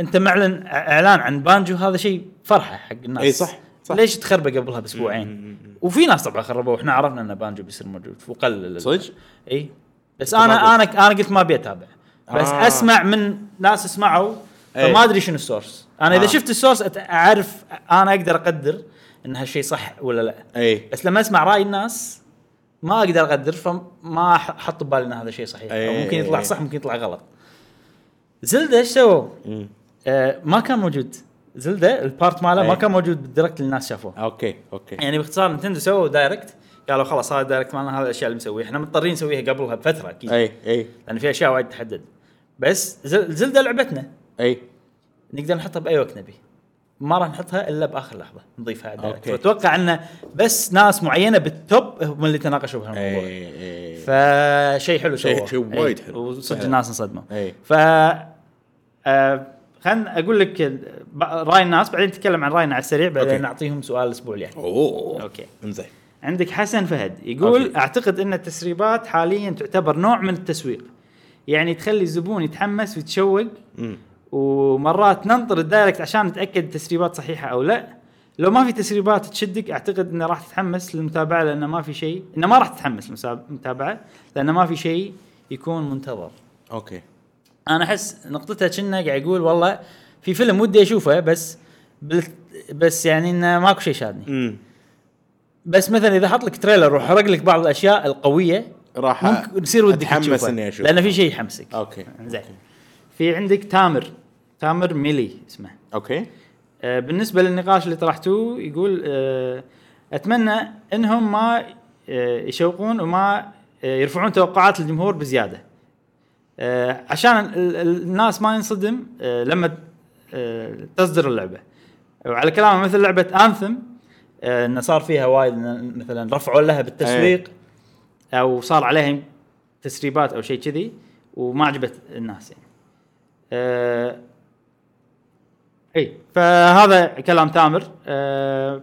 أنت معلن إعلان عن بانجو هذا شيء فرحة حق الناس أي صح، صح. ليش تخربه قبلها بأسبوعين وفي ناس طبعا خربوا وإحنا عرفنا إن بانجو بيصير موجود وقلل ال- صدق؟ اي بس أنا. أنا أنا قلت ما أبي أتابع بس آه. أسمع من ناس اسمعوا أي. فما أدري شنو ال source أنا إذا آه. شفت ال source أعرف أنا أقدر أقدر إن هالشيء صح ولا لا. إي. بس لما أسمع رأي الناس ما أقدر أقدر فما أحط ببالي إن هذا شيء صحيح. أي. أو ممكن يطلع صح ممكن يطلع غلط. زيلدا إيش سووا؟ آه ما كان موجود. زيلدا ال part ماله ما. كان موجود بال Direct اللي الناس شافوه. okay okay. يعني باختصار نينتندو سووا Direct قالوا خلاص هذا Direct مالنا هذا الأشياء اللي مسويها إحنا مضطرين نسويها قبلها بفترة أكيد. إي إي. لأن في أشياء وايد تحدد. بس زيل- زيلدا لعبتنا. إي. نقدر نحطها بأي وقت نبي. ما راح نحطها إلا بآخر لحظة نضيفها okay. فاتوقع انه بس ناس معينة بال top هم اللي تناقشوا بهالموضوع إي إي فشيء حلو شيء- شيء وايد حلو. وصدق. الناس انصدموا إي ف آه، خلنا أقول لك رأي الناس بعدين نتكلم عن رأينا على السريع بعدين okay. نعطيهم سؤال الأسبوع الجاي أوه okay إنزين عندك حسن فهد يقول okay. أعتقد إن التسريبات حاليا تعتبر نوع من التسويق يعني تخلي الزبون يتحمس ويتشوق. ومرات ننطر ال Direct عشان نتأكد التسريبات صحيحة أو لا. لو ما في تسريبات تشدك أعتقد إنه راح تتحمس للمتابعة لأنه ما في شيء إنه ما راح تتحمس للمتابعة لأنه ما في شيء يكون منتظر. okay. أنا أحس نقطتها كنا قاعد يقول والله في فيلم ودي أشوفه بس بس يعني إنه ماكو شيء شادني. امم بس مثلا إذا حط لك trailer وحرق لك بعض الأشياء القوية راح ممكن يصير ودك تشوفه إني أشوفه. لأن في شيء يحمسك. okay. زين. في عندك تامر. تامر ميلي اسمه. okay. آه، بالنسبة للنقاش اللي طرحتوه يقول آه، أتمنى إنهم ما آه، يشوقون وما يرفعون توقعات الجمهور بزيادة. عشان ال- ال- الناس ما ينصدم لما تصدر اللعبة. وعلى كلامه مثل لعبة انثم انه صار فيها وايد مثلا رفعوا لها بالتسويق أو صار عليها تسريبات أو شيء كذي وما عجبت الناس يعني. آه، إي فهذا كلام تامر أه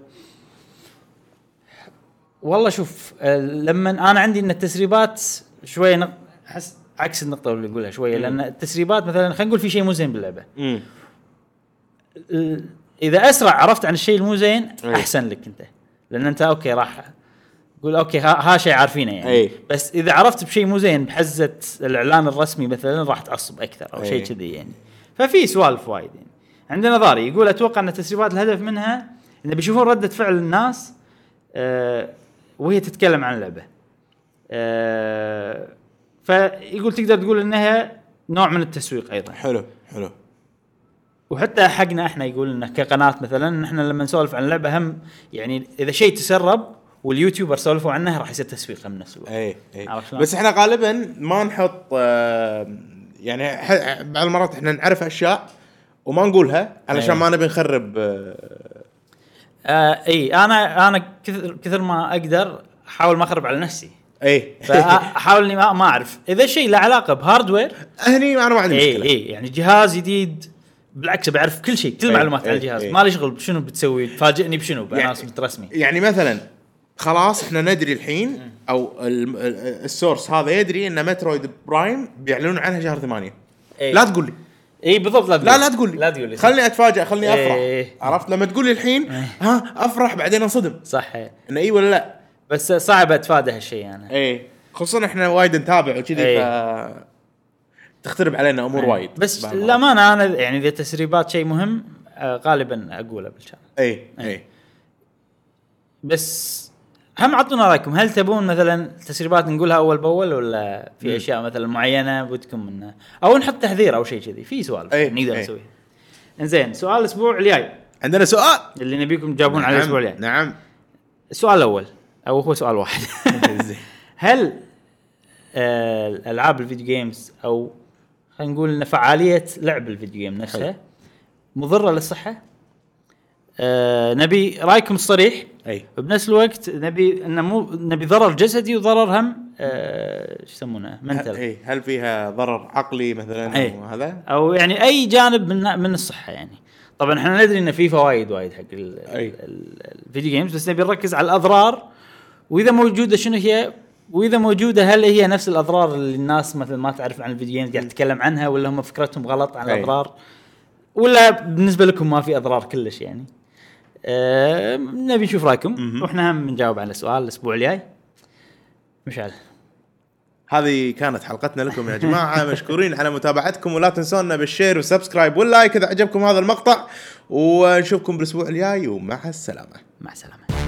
والله شوف أه لما أنا عندي إن التسريبات شوية. أحس عكس النقطة اللي يقولها شوية لأن التسريبات مثلا خلينا نقول في شيء مو زين باللعبة ال- إذا أسرع عرفت عن الشيء المو زين. أحسن لك أنت لأن أنت okay راح قول أوكي ها, ها شيء عارفينه يعني أي. بس إذا عرفت بشيء مو زين بحزة الإعلان الرسمي مثلا راح تعصب أكثر أو. شيء كذي يعني ففي سوالف وايد يعني عندنا ضاري يقول أتوقع أن التسريبات الهدف منها انه بيشوفون ردة فعل الناس آه وهي تتكلم عن اللعبه آه فيقول تقدر تقول إنها نوع من التسويق أيضا. حلو حلو. وحتى حقنا إحنا يقول إنه كقناة مثلا إحنا لما نسولف عن اللعبه هم يعني إذا شيء تسرب واليوتيوبر سولفوا عنه راح يصير تسويق من نفس الوقت. اي اي؟ بس إحنا غالبا ما نحط آه، يعني بعض المرات إحنا نعرف أشياء وما نقولها علشان أي. ما نبي نخرب آه، آه إي أنا أنا كثر كثر ما أقدر أحاول ما أخرب على نفسي. إي. فأحاول إني ما, ما أعرف. إذا شيء له علاقة ب hardware هني أنا ما عندي إي مشكلة. إي يعني جهاز جديد بالعكس بعرف كل شيء كل إيه، المعلومات عن إيه، الجهاز. إيه. ما لي شغل شنو بتسوي تفاجئني بشنو يعني- ب announcement رسمي. يعني مثلا خلاص إحنا ندري الحين أو ال- ال- ال source هذا يدري إن Metroid Prime بيعلنون عنها شهر ثمانية. إيه. لا تقول لي. إي بالضبط لا تقول. لا لا تقول لي. لا تقول لي صح. خلني اتفاجئ خلني أفرح. إيه. عرفت؟ لما تقول لي الحين ها أفرح بعدين أنصدم. صح. إنه إي ولا لا؟ بس صعب أتفادى هالشيء أنا. إيه خصوصا إحنا وايد نتابع وكذي إيه. ف تخترب علينا أمور وايد. بس. للأمانة أنا يعني إذا تسريبات شيء مهم آه، غالبا أقوله بال channel إي. إي. بس هم اعطونا رأيكم. هل تبون مثلا تسريبات نقولها أول بأول ولا في أشياء مثلا معينة ودكم منها أو نحط تحذير أو شيء كذي. في سوالف إيه، نقدر إيه. نسويها إنزين سؤال الأسبوع الجاي. عندنا سؤال. اللي نبيكم تجاوبون عليه الأسبوع الجاي. نعم. السؤال الأول. أو هو سؤال واحد. هل آه، ألعاب ال video games أو خلينا نقول ان فعالية لعب ال video game نفسها. مضرة للصحة؟ آه نبي رأيكم الصريح أي. بنفس الوقت نبي انه مو نبي ضرر جسدي وضرر هم آه، شو يسمونه؟ mental إي هل فيها ضرر عقلي مثلا إيه. وهذا أو يعني أي جانب من من الصحة يعني. طبعا إحنا ندري إن في فوائد وايد حق ال- أي. ال- ال- ال video games بس نبي نركز على الأضرار. وإذا موجودة شنو هي؟ وإذا موجودة هل هي نفس الأضرار اللي الناس مثلا ما تعرف عن ال video games قاعد تتكلم عنها ولا هم فكرتهم غلط عن أي. الأضرار؟ ولا بالنسبة لكم ما في أضرار كلش يعني؟ نبي نشوف رايكم. وإحنا هم بنجاوب على السؤال الأسبوع الجاي. مشعل. هذه كانت حلقتنا لكم يا جماعة. مشكورين على متابعتكم ولا تنسونا بال share وال subscribe وال like إذا عجبكم هذا المقطع. ونشوفكم بالأسبوع الجاي ومع السلامة. مع السلامة.